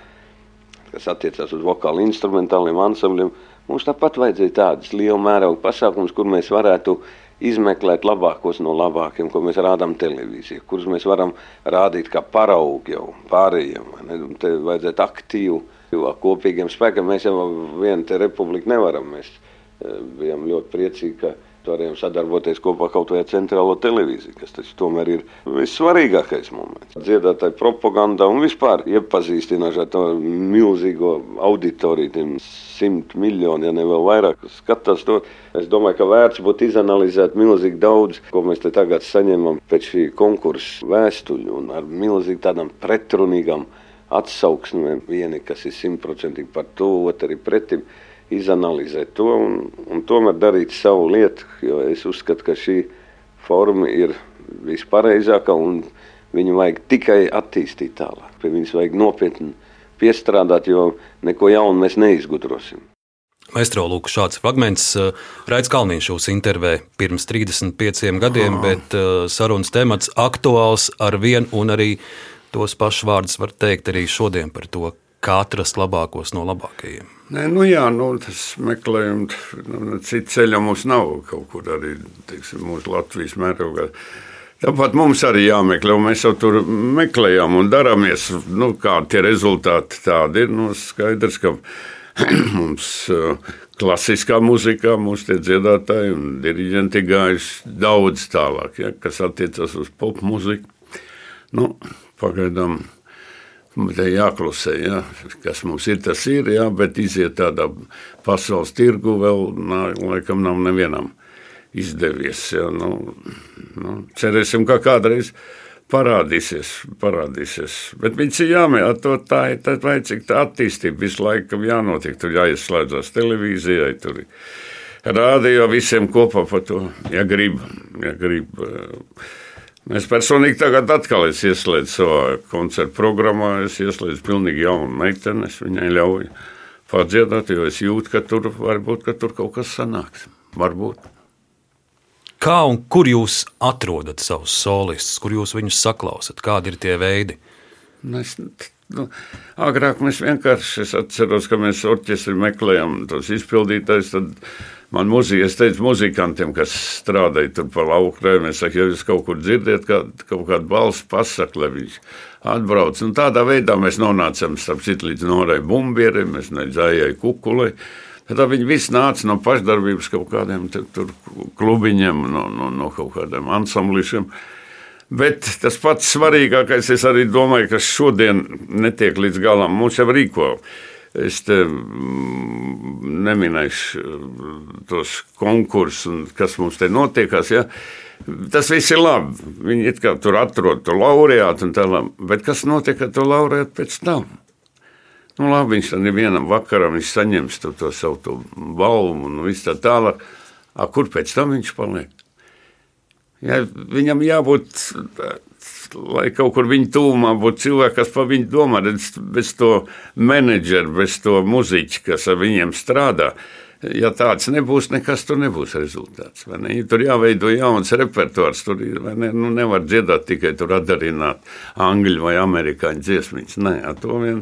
kas attiecās uz vokālu instrumentāliem ansambļiem, Mums tāpat vajadzēja tādas liela mēroga pasākums, kur mēs varētu izmeklēt labākos no labākiem, ko mēs rādām televīzijā, kurus mēs varam rādīt kā paraugu jau pārējiem. Te vajadzētu aktīvu, jo kopīgiem spēkiem mēs jau vienu republiku nevaram. Mēs eh, bijām ļoti priecīgi, ka varējām sadarboties kopā kaut vai ar centrālo televīziju, kas taču tomēr ir vissvarīgākais moments. Dziedātāji propaganda un vispār iepazīstināšana ar to milzīgo auditoriju, tiem simt miljoni, ja ne vēl vairāk, skatās to. Es domāju, ka vērts būtu izanalizēt milzīgi daudz, ko mēs te tagad saņemam pēc šī konkursa vēstuļu un ar milzīgi tādām pretrunīgām atsauksmēm. Vieni, kas ir simtprocentīgi par to, otri pretim izanalizēt to un, un tomēr darīt savu lietu. Jo es uzskatu, ka šī forma ir vispareizākā un viņu vajag tikai attīstīt tālāk. Pie viņas vajag nopietni piestrādāt, jo neko jaunu mēs neizgudrosim. Maestro Lūk, šāds fragments. Uh, Raids Kalniņš jūs intervē pirms 35 gadiem, oh. bet uh, sarunas temats aktuāls ar vienu un arī tos pašus vārdus var teikt arī šodien par to, kā atrast labākos no labākajiem. Nē, nu jā, nu, tas meklējums, nu, citu ceļu mums nav kaut kur arī teiksim, mūsu Latvijas mērogā. Tāpat mums arī jāmeklē, un mēs jau tur meklējām un darāmies. Nu, kādi tie rezultāti tādi ir? Nu, skaidrs, ka mums klasiskā mūzikā mūsu dziedātāji un diriģenti gājuši daudz tālāk, ja, kas attiecas uz pop mūziku. Nu, pagaidām Te jāklusē, ja, kas mums ir, tas ir, ja, bet iziet tādā pasaules tirgu vēl, nā, laikam, nav nevienam izdevies. Ja, nu, nu, cerēsim, ka kādreiz parādīsies, parādīsies. Bet viņš ir jāmēģina, to tā ir, tā vajadzīga tā attīstība, visu laiku jānotiek, tur jāieslēdzās televīzijai, tur rādio visiem kopā par to, ja grib, ja grib. Es personīgi tagad atkal ieslēdzu savā koncertu programmā. Es ieslēdzu pilnīgi jaunu meiteni. Es viņai ļauju padziedāt, jo es jūtu, ka tur varbūt ka tur kaut kas sanāks. Varbūt. Kā un kur jūs atrodat savus solistus, kur jūs viņus saklausat? Kādi ir tie veidi? Es, nu, agrāk mēs vienkārši, es atceros, ka mēs orķestri meklējām tos izpildītājus, Man mūzika, es teicu muzikantiem, kas strādāja tur pa laukrēm, es saku, ja jūs kaut kur dzirdiet, kā, kaut kādu balsu pasaku, lai viņš atbrauc. Un tādā veidā mēs nonācām, starp citu, līdz Norai Bumbierim, mēs nedzējai kukulei. Tad viņi visi nāca no pašdarbības kaut kādiem tur klubiņiem, no, no, no kaut kādiem ansamblišiem. Bet tas pats svarīgākais, es arī domāju, ka šodien netiek līdz galam. Mums jau rīko Es te mm, neminēšu mm, tos konkursus, kas mums te notiekās. Ja? Tas viss ir labi. Viņi tur atrod to laureātu un tālāk. Bet kas notiek ar to laureātu pēc tam? Nu, labi, viņš tam vienam vakaram saņems to, to savu to balvu un viss tā tālāk. A, kur pēc tam viņš paliek? Ja, viņam jābūt lai kaut kur viņa tūmā būtu cilvēki, kas par viņu domā, bez to menedžeru, bez to muziķu, kas ar viņiem strādā. Ja tāds nebūs, nekas tur nebūs rezultāts. Ne? Tur jāveido jauns repertuārs. Tur ne? nu, nevar dziedāt tikai tur atdarināt angļu vai amerikāņu dziesmiņas. Nē, to vien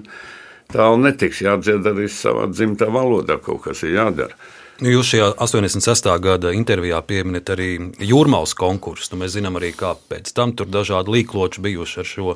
tālu netiks jādzied arī savā dzimtā valodā. Kaut kas ir jādara. Nu, jūs šajā 86. gada intervijā pieminat arī jūrmālas konkursu. Nu, mēs zinām arī, kā pēc tam tur dažādi līkloči bijuši ar šo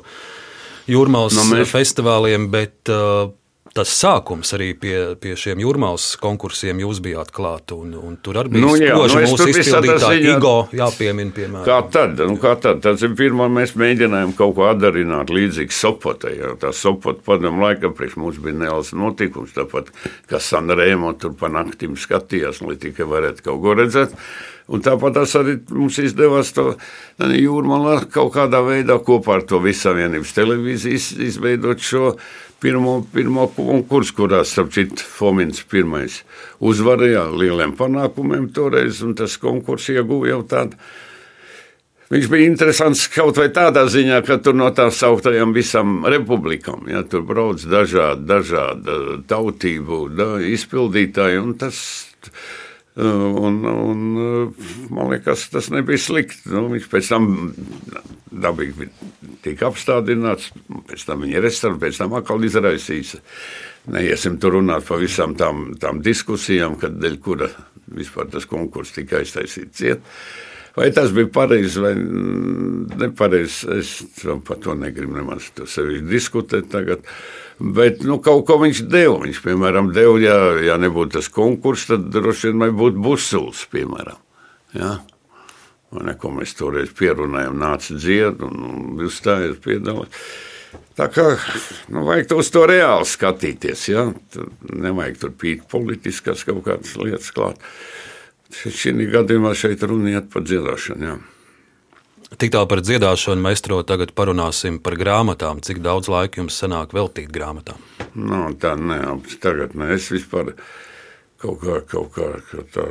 jūrmālas nu, mēs... festivāliem, bet uh, tas sākums arī pie, pie šiem jūrmālas konkursiem jūs bijāt klāt. Un, un tur arī bija nu, jā, nu, mūsu izpildītāji Igo jāpiemina, piemēram. Kā tad? Nu, kā tad? Tas ir pirmā, mēs mēģinājām kaut ko atdarināt līdzīgi Sopotai. Jā. Tā Sopota padomu laikam priekš mums bija neliels notikums, tāpat kā Sanremo tur pa naktīm skatījās, lai tikai varētu kaut ko redzēt. Un tāpat arī mums izdevās to jūrmālā kaut kādā veidā kopā ar to Visavienības televīziju izveidot šo pirmo, pirmo konkursu, kurā, starp citu, Fomins pirmais uzvarēja ar lieliem panākumiem toreiz, un tas konkurss ieguva jau tādu. Viņš bija interesants kaut vai tādā ziņā, ka tur no tām sauktajām visām republikām, ja, tur brauc dažādi, dažādi tautību da, izpildītāji, tas Un, un, man liekas, tas nebija slikti. Nu, viņš pēc tam dabīgi tika apstādināts, pēc tam viņa restaurēja, pēc tam atkal izraisīs. Neiesim tur runāt par visām tām, tām diskusijām, kad dēļ kura vispār tas konkurss tika aiztaisīts ciet. Vai tas bija pareizi vai nepareizi, es par to negribu nemaz diskutēt tagad. Uh, Bet nu, kaut ko viņš deva. Viņš, piemēram, deva, ja, ja nebūtu tas konkurss, tad droši vien būtu busulis, piemēram. Ja? Ne, ko mēs toreiz pierunājām, nāca dzied un, un uzstājas piedalās. Tā kā nu, vajag uz to reāli skatīties. Ja? Tur nevajag tur pīt politiskās kaut kādas lietas klāt. Šī gadījumā šeit runiet par dziedāšanu. Ja? Tik tālu par dziedāšanu, maistro, tagad parunāsim par grāmatām. Cik daudz laika jums sanāk veltīt grāmatām? Nu, tā nē, tagad nē, es vispār kaut kā, kaut kā, kā tā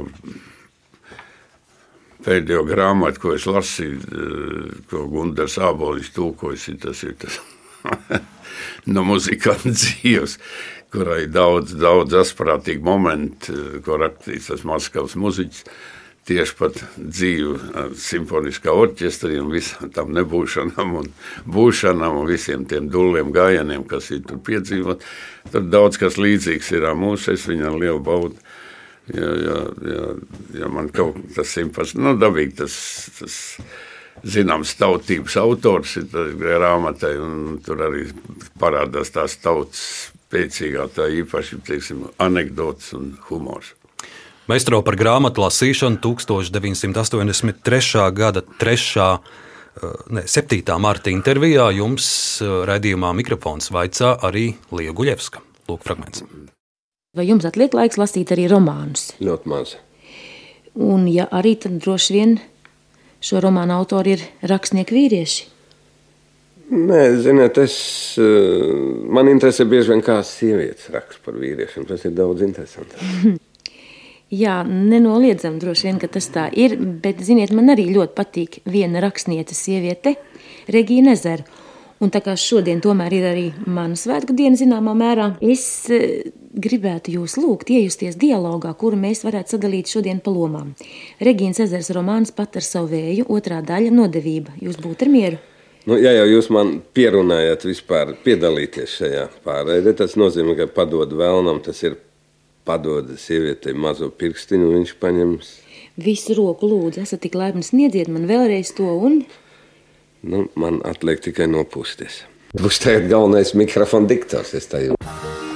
pēdējo grāmatu, ko es lasīju, eh, ko Gunārs Ābolis tulkojis, tas ir tas no muzikanta dzīves, kurai daudz, daudz asprātīgu momentu, eh, ko rakstīts tas Maskavas muziķis tieši pat dzīve simfoniskā orķestrī un visam tam nebūšanām un būšanām un visiem tiem duliem gājieniem, kas ir tur piedzīvot. Tur daudz kas līdzīgs ir mūsu, es viņam lielu baudu. Ja, ja, ja, ja man kaut kas simpats, nu dabīgi tas, tas zināms tautības autors ir grāmatai un tur arī parādās tās tautas spēcīgā tā īpaši, teiksim, anekdotas un humors. Meistro par grāmatu lasīšanu 1983. gada 3. Ne, 7. marta intervijā jums eh, raidījumā mikrofons vaicā arī Lieja Guļevska. Lūk, fragments. Vai jums atliek laiks lasīt arī romānus? Ļoti maz. Un, ja arī, tad droši vien šo romānu autori ir rakstnieki vīrieši. Nē, ziniet, es, eh, man interesē bieži vien kā sievietes raksta par vīriešiem. Tas ir daudz interesantāk. Jā, nenoliedzam droši vien, ka tas tā ir, bet, ziniet, man arī ļoti patīk viena rakstniece sieviete, Regīna Ezera. Un tā kā šodien tomēr ir arī mana svētku diena, zināmā mērā, es e, gribētu jūs lūgt iejusties dialogā, kuru mēs varētu sadalīt šodien pa lomām. Regīnas ezers romāns pat ar savu vēju, otrā daļa nodevība. Jūs būtu ar mieru? Nu, ja jau jūs man pierunājat vispār piedalīties šajā pārēdē, tas nozīmē, ka padod vēlnam, tas ir padod sievietei mazo pirkstiņu, viņš paņems. Visu roku lūdzu, esat tik laipni sniedziet man vēlreiz to un. Nu, man atliek tikai nopūsties. Būs tagad galvenais mikrofona diktors. Es tā jūtu.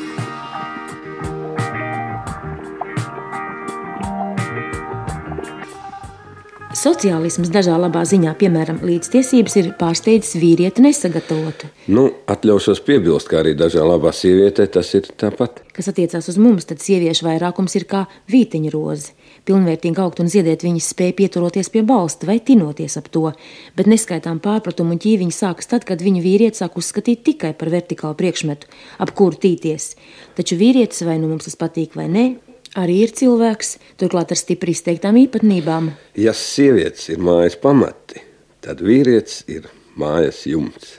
Sociālisms dažā labā ziņā, piemēram, līdztiesības ir pārsteidzis vīrieti nesagatavotu. Nu, atļaušos piebilst, ka arī dažā labā sievietē tas ir tāpat. Kas attiecās uz mums, tad sieviešu vairākums ir kā vītiņa roze. Pilnvērtīgi augt un ziedēt viņas spēja pieturoties pie balsta vai tinoties ap to, bet neskaitām pārpratumu un ķīviņu sākas tad, kad viņu vīrietis sāk uzskatīt tikai par vertikālu priekšmetu, ap kuru tīties. Taču vīrietis vai nu mums tas patīk vai nē, arī ir cilvēks, turklāt ar stipri izteiktām īpatnībām. Ja sievietes ir mājas pamati, tad vīrietis ir mājas jumts.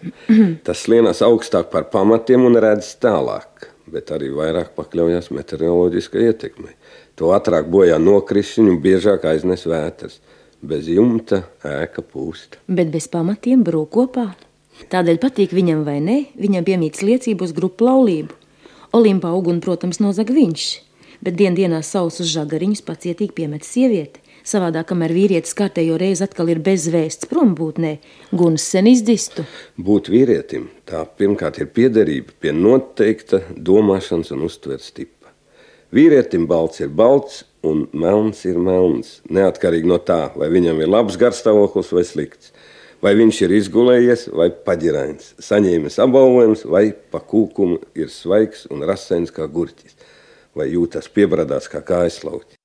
Tas lienās augstāk par pamatiem un redz tālāk, bet arī vairāk pakļaujas meteoroloģiskai ietekmei. To ātrāk bojā nokrišņi un biežāk aiznes vētras. Bez jumta ēka pūst. Bet bez pamatiem brūk kopā. Tādēļ patīk viņam vai nē, viņam piemīts liecību uz grupu laulību. Olimpā uguni, protams, nozag viņš, bet dien dienā sausus žagariņus pacietīgi piemet sieviete. Savādāk, kamēr vīrietis kārtējo reizi atkal ir bezvēsts prombūtnē, guns sen izdistu. Būt vīrietim, tā pirmkārt ir piederība pie noteikta domāšanas un uztveres tipa. Vīrietim balts ir balts un melns ir melns, neatkarīgi no tā, vai viņam ir labs garstāvoklis vai slikts. Vai viņš ir izgulējies vai paģirains, saņēmis apbalvojums, vai pa kūkumu ir svaigs un rasains kā gurķis, vai jūtas piebradāts kā kājaslauķis.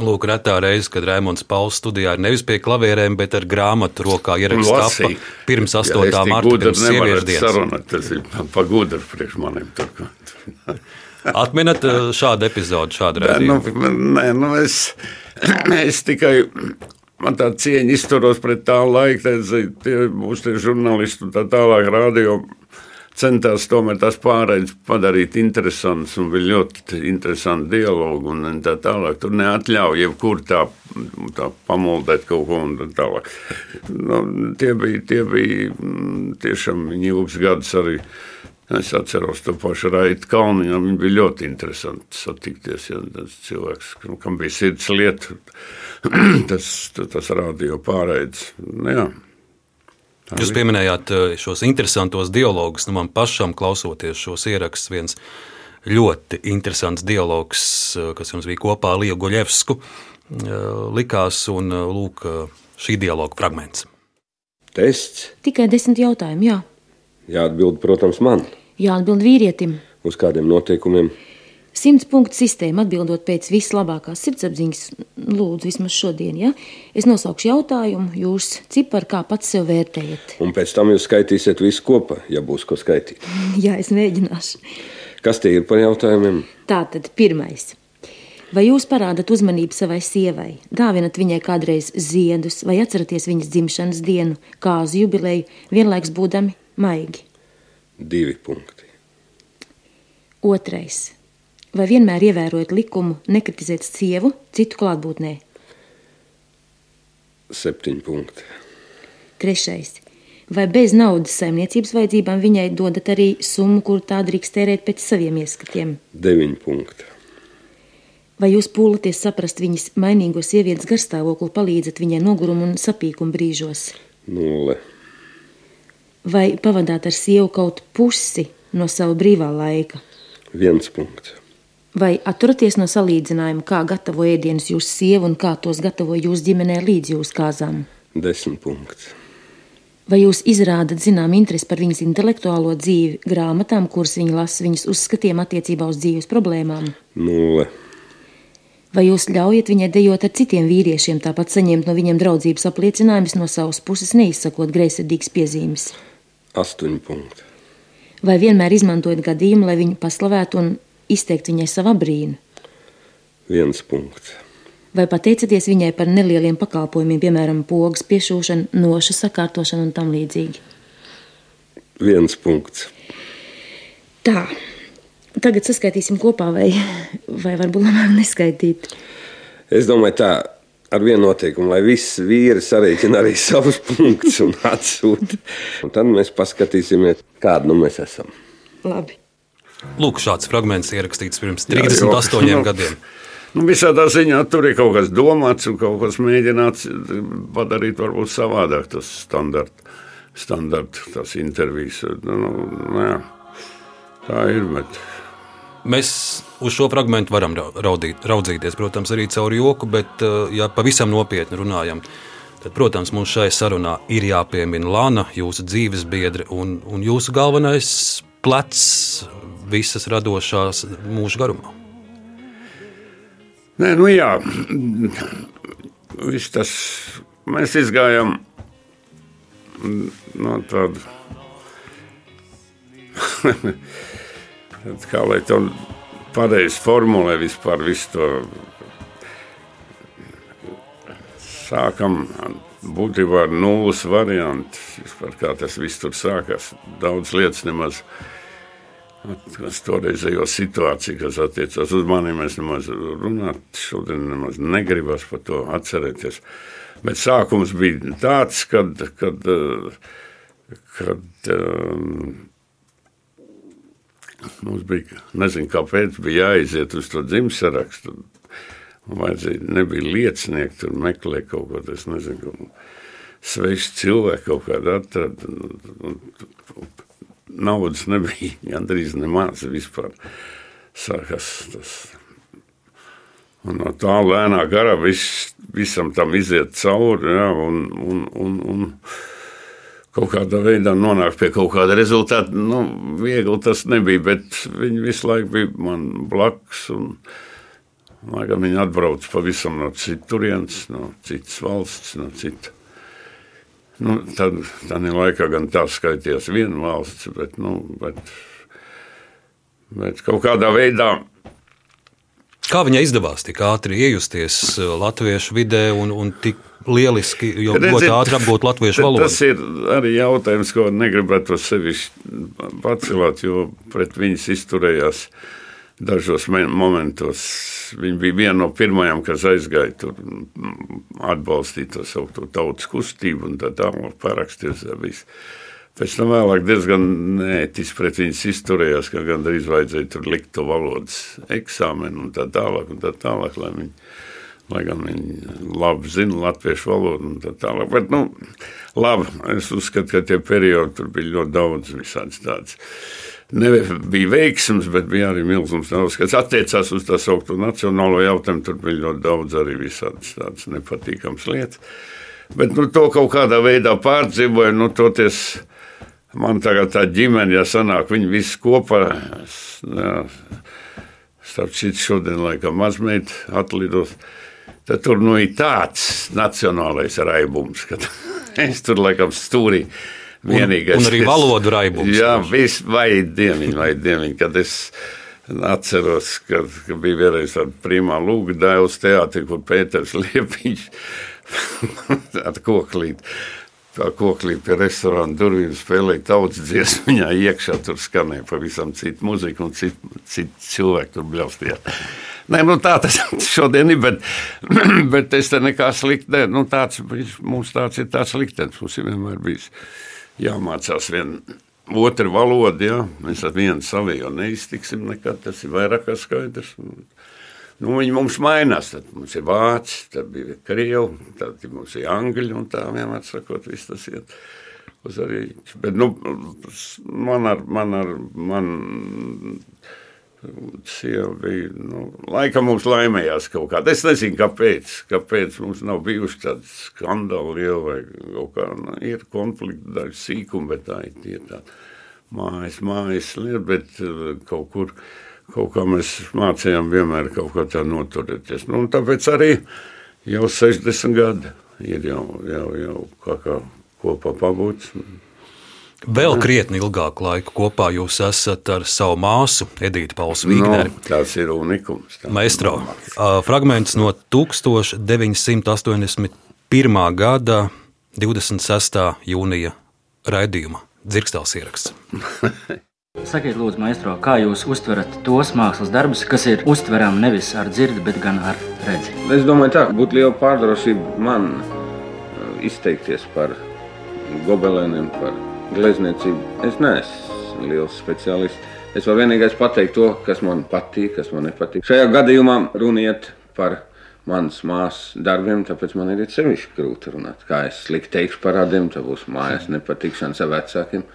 Lūk, retā reize, kad Raimons Pauls studijā ir nevis pie klavierēm, bet ar grāmatu rokā ierakstā Lasīja. pirms 8. Ja marta sieviešu dienas. sarunāt, Tas ir pa- pa gudri priekš maniem. Atminat eh, šādu epizodu, šādu Nē, nu, redzējumu? nē, nu es, es tikai man tā cieņa izturos pret tā laika, tie būs tie žurnālisti un tā tālāk radio. Centās tomēr tās pārēdes padarīt interesantas un bija ļoti interesanti dialogi un tā tālāk. Tur neatļauj jebkur tā, tā pamuldēt kaut ko un tā tālāk. Nu, tie bija, tie bija mm, tiešām ilgs gadus arī. Es atceros to pašu Raitu Kalniņu. Viņam bija ļoti interesanti satikties. Ja, tas cilvēks, kam bija sirds lieta, tas, tas radio pārējais. Nu, jā. Jūs pieminējāt eh, šos interesantos dialogus. Nu, man pašam klausoties šos ierakstus, viens ļoti interesants dialogs, eh, kas jums bija kopā ar Lietu Guļevsku, eh, likās, un lūk, šī dialoga fragments. Tests Tikai desmit jautājumi, jā. jāatbild, protams, man Jāatbild vīrietim. uz kādiem noteikumiem. Simts punktu sistēma atbildot pēc vislabākās sirdsapziņas, lūdzu, vismaz šodien. Ja? Es nosaukšu jautājumu, jūs ciparu kā pats sev vērtējat. Un pēc tam jūs skaitīsiet visu kopā, ja būs ko skaitīt. Jā, es mēģināšu. Kas tie ir par jautājumiem? Tātad, pirmais. Vai jūs parādat uzmanību savai sievai, dāvinat viņai kādreiz ziedus, vai atceraties viņas dzimšanas dienu, kāzu jubileju, vienlaikus būdami maigi? Divi punkti. Otrais. Vai vienmēr ievērojat likumu nekritizēt sievu citu klātbūtnē? Septiņi punkti. Trešais. Vai bez naudas saimniecības vajadzībām viņai dodat arī summu, kuru tā drīkst tērēt pēc saviem ieskatiem? Deviņi punkti. Vai jūs pūlaties saprast viņas mainīgo sievietes garstāvokli, palīdzat viņai nogurumu un sapīkumu brīžos? Nulle. Vai pavadāt ar sievu kaut pusi no sava brīvā laika? Viens punkts. Vai atturaties no salīdzinājuma, kā gatavo ēdienus jūsu sieva un kā tos gatavo jūsu ģimenē līdz jūsu kāzām? Desmit punkts. Vai jūs izrādat zinām interesi par viņas intelektuālo dzīvi, grāmatām, kuras viņa lasa, viņas uzskatiem attiecībā uz dzīves problēmām? Nulle. Vai jūs ļaujat viņai dejot ar citiem vīriešiem, tāpat saņemt no viņiem draudzības apliecinājumus no savas puses, neizsakot greizsirdīgas piezīmes? Astoņi punkti. Vai vienmēr izmantojat gadījumu, lai viņu paslavētu un izteikt viņai savu brīnu? Viens punkts. Vai pateicaties viņai par nelieliem pakalpojumiem, piemēram, pogas piešūšanu, nošu sakārtošanu un tam līdzīgi? Viens punkts. Tā, tagad saskaitīsim kopā, vai, vai varbūt labāk neskaitīt. Es domāju, tā ar vienu noteikumu, lai visi vīri sarēķina arī savus punktus un atsūta. Un tad mēs paskatīsimies, kāda nu mēs esam. Labi. Lūk, šāds fragments ierakstīts pirms 38 Jā, jo, gadiem. Nu, visādā ziņā tur ir kaut kas domāts un kaut kas mēģināts padarīt varbūt savādāk tas standarts, standart, tas intervijas. Nu, nu, jā, tā ir, bet Mēs uz šo fragment varam ra- raudīt, raudzīties, protams, arī caur joku, bet, eh, ja pavisam nopietni runājam, tad, protams, mums šai sarunā ir jāpiemina Lana, jūsu dzīves biedre un, un jūsu galvenais plecs visas radošās mūža garumā. Nē, nu jā, viss tas mēs izgājām no tāda. Kā lai to pareizi formulē vispār visu to sākam būtībā ar nulles variantu, vispār kā tas viss tur sākās. Daudz lietas nemaz Tas toreizējo situāciju, kas attiecās uz mani, mēs nemaz runāt, šodien nemaz negribas par to atcerēties. Bet sākums bija tāds, kad, kad, kad um, mums bija, nezinu, kāpēc bija jāiziet uz to dzimšanas Vajadzēja, nebija liecinieki, tur meklēja kaut ko es nezinu, svešu cilvēku kaut kādu atradu naudas nebija gandrīz nemaz vispār. Sākās tas. Un no tā lēnā garā vis, visam tam iziet cauri. Ja, un, un, un, un kaut kādā veidā nonākt pie kaut kāda rezultāta. Nu, viegli tas nebija, bet viņi visu laiku bija man blakus. Un, Laikam viņi atbrauc pavisam no citurienes, no citas valsts, no citas. Nu, tad tādā laikā gan tā skaitījās viena valsts, bet, nu, bet, bet kaut kādā veidā. Kā viņai izdevās tik ātri iejusties uh, latviešu vidē un, un tik lieliski, jo ļoti ātri apgūt latviešu valodu? Tas ir arī jautājums, ko negribētu sevišķi pacelāt, jo pret viņas izturējās dažos momentos. Viņa bija viena no pirmajām, kas aizgāja tur atbalstīt to savu tautas kustību un tā tālāk parakstīties. Pēc tam vēlāk diezgan neētiski pret viņas izturējās, ka gandrīz vajadzēja tur likt to valodas eksāmenu un tā tālāk. Un tā tālāk lai, viņi, lai gan viņi labi zina latviešu valodu un tā tālāk. Bet, nu, labi, es uzskatu, ka tie periodi tur bija ļoti daudz visādas tādas nebija veiksms, bet bija arī milzīgs daudz, kas attiecās uz tā saucamo nacionālo jautājumu. Tur bija ļoti daudz arī visādas tādas nepatīkamas lietas. Bet nu, to kaut kādā veidā pārdzīvoju. Nu, toties, man tagad tā ģimene, ja sanāk, viņi visi kopā. Jā, starp citu, šodien laikam mazmeita atlidos. Tad tur nu ir tāds nacionālais raibums, ka es tur laikam stūrī. Vienīgais, un, un arī valodu raibums. Jā, viss vajag dieniņu, vajag dieniņu, kad es atceros, ka, ka bija vienreiz tāda primā lūga dēls teātri, kur Pēters Liepiņš ar koklīti. Tā koklī pie restorāna durvīm spēlēja tautas dziesmu, viņā iekšā tur skanēja pavisam cita muzika un citi cit cilvēki tur bļaustījā. Nē, nu tā tas šodien ir, bet, bet es te nekā slikti, ne, nu tāds, mums tāds ir tāds liktenis, mums ir vienmēr bijis jāmācās viena otra valoda. Ja? Mēs ar vienu savu jau neiztiksim nekad. Tas ir vairāk kā skaidrs. Nu, viņi mums mainās. Tad mums ir vācis, tad bija krievi, tad mums ir angļu un tā vienmēr sakot, viss tas iet. Uz arī, bet, nu, man ar, man ar, man sieva bija, nu, laikam mums laimējās kaut kā. Es nezinu, kāpēc, kāpēc mums nav bijuši tādi skandāli lieli vai kaut kā, nu, ir konflikti, daži sīkumi, bet tā ir tie tā mājas, mājas lieta, bet uh, kaut kur, kaut kā mēs mācījām vienmēr kaut kā tā noturēties. Nu, un tāpēc arī jau 60 gadi ir jau, jau, jau kā, kā kopā pabūts. Vēl krietni ilgāku laiku kopā jūs esat ar savu māsu, Edītu Pauls Vīgneri. No, tas ir unikums. Maestro, fragments no 1981. gada 26. jūnija raidījuma dzirkstēls ieraksts. Sakiet, lūdzu, maestro, kā jūs uztverat tos mākslas darbus, kas ir uztverami nevis ar dzirdi, bet gan ar redzi? Es domāju, tā būtu liela pārdrošība man izteikties par gobelēniem, par glezniecību. Es neesmu liels speciālists. Es varu vienīgais pateikt to, kas man patīk, kas man nepatīk. Šajā gadījumā runiet par manas māsas darbiem, tāpēc man ir sevišķi grūti runāt. Kā es slikti teikšu par radiem, tad būs mājas nepatikšanas ar vecākiem.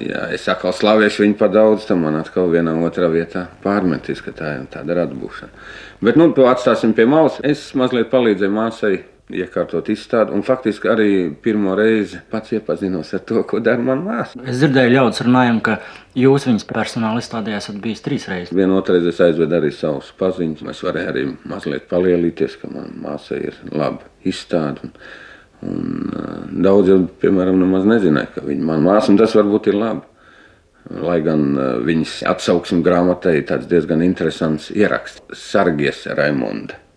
Ja es atkal slavēšu viņu par daudz, tad man atkal vienā otrā vietā pārmetīs, ka tā ir tāda radbušana. Bet nu, to atstāsim pie malas. Es mazliet palīdzēju māsai iekārtot izstādi, un faktiski arī pirmo reizi pats iepazinos ar to, ko dara mana māsa. Es dzirdēju, ļaudis runājumu, ka jūs viņas personāla izstādē esat bijis trīs reizes. Vienu otru reizi es aizvedu arī savus paziņas. Es varēju arī mazliet palielīties, ka manā māsā ir laba izstāde. Un, un, uh, daudz jau, piemēram, nemaz nezināja, ka viņa man māsa, un tas varbūt ir labi. Lai gan uh, viņas atsauksme grāmatai ir diezgan interesants ieraksts. Sargies Raimonda.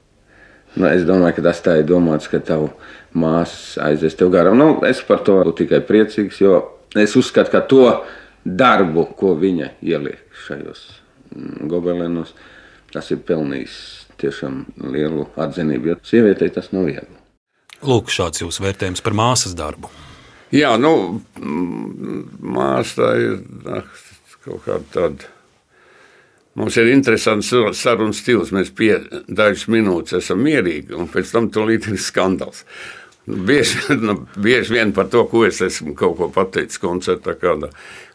Nu, es domāju, ka tas tā ir domāts, ka tavu māsa aizies tev garām. Nu, es par to būtu tikai priecīgs, jo es uzskatu, ka to darbu, ko viņa ieliek šajos mm, gobelenos, tas ir pelnījis tiešām lielu atzinību, jo sievietei tas nav viegli. Lūk, šāds jūsu vērtējums par māsas darbu. Jā, nu, māsa ir kaut kāda tāda Mums ir interesants sarunu stils. Mēs pie dažas minūtes esam mierīgi, un pēc tam tūlīt ir skandāls. Bieži, nu, bieži vien par to, ko es esmu kaut ko pateicis koncertā, kādā,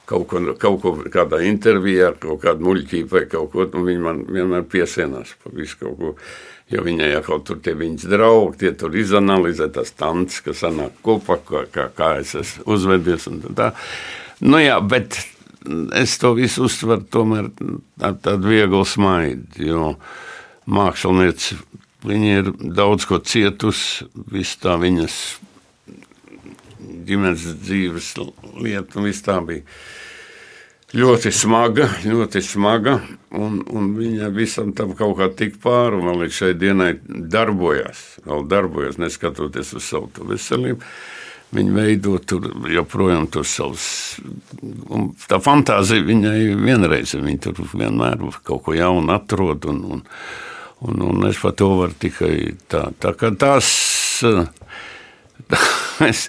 kaut ko, kaut ko kādā intervijā, kaut kādu muļķību vai kaut ko, un viņi man vienmēr piesienās par visu kaut ko. Jo viņai jau kaut tur tie viņas draugi, tie tur izanalizē tās tantes, kas sanāk kopā, kā, kā, kā es esmu uzvedies un tā. Nu jā, bet es to visu uztveru tomēr ar tādu vieglu smaidu, jo mākslinieci, viņi ir daudz ko cietusi, viss tā viņas ģimenes dzīves lieta, un viss tā bija ļoti smaga, ļoti smaga, un, un viņa visam tam kaut kā tik pāri, un vēl līdz šai dienai darbojas, vēl darbojas, neskatoties uz savu veselību. Viņa veido tur joprojām tos savus. Tā fantāzija viņai vienreiz, viņa tur vienmēr kaut ko jaunu atrod. Un, un, un, un es par to varu tikai tā. Tā kā tās, tā, es,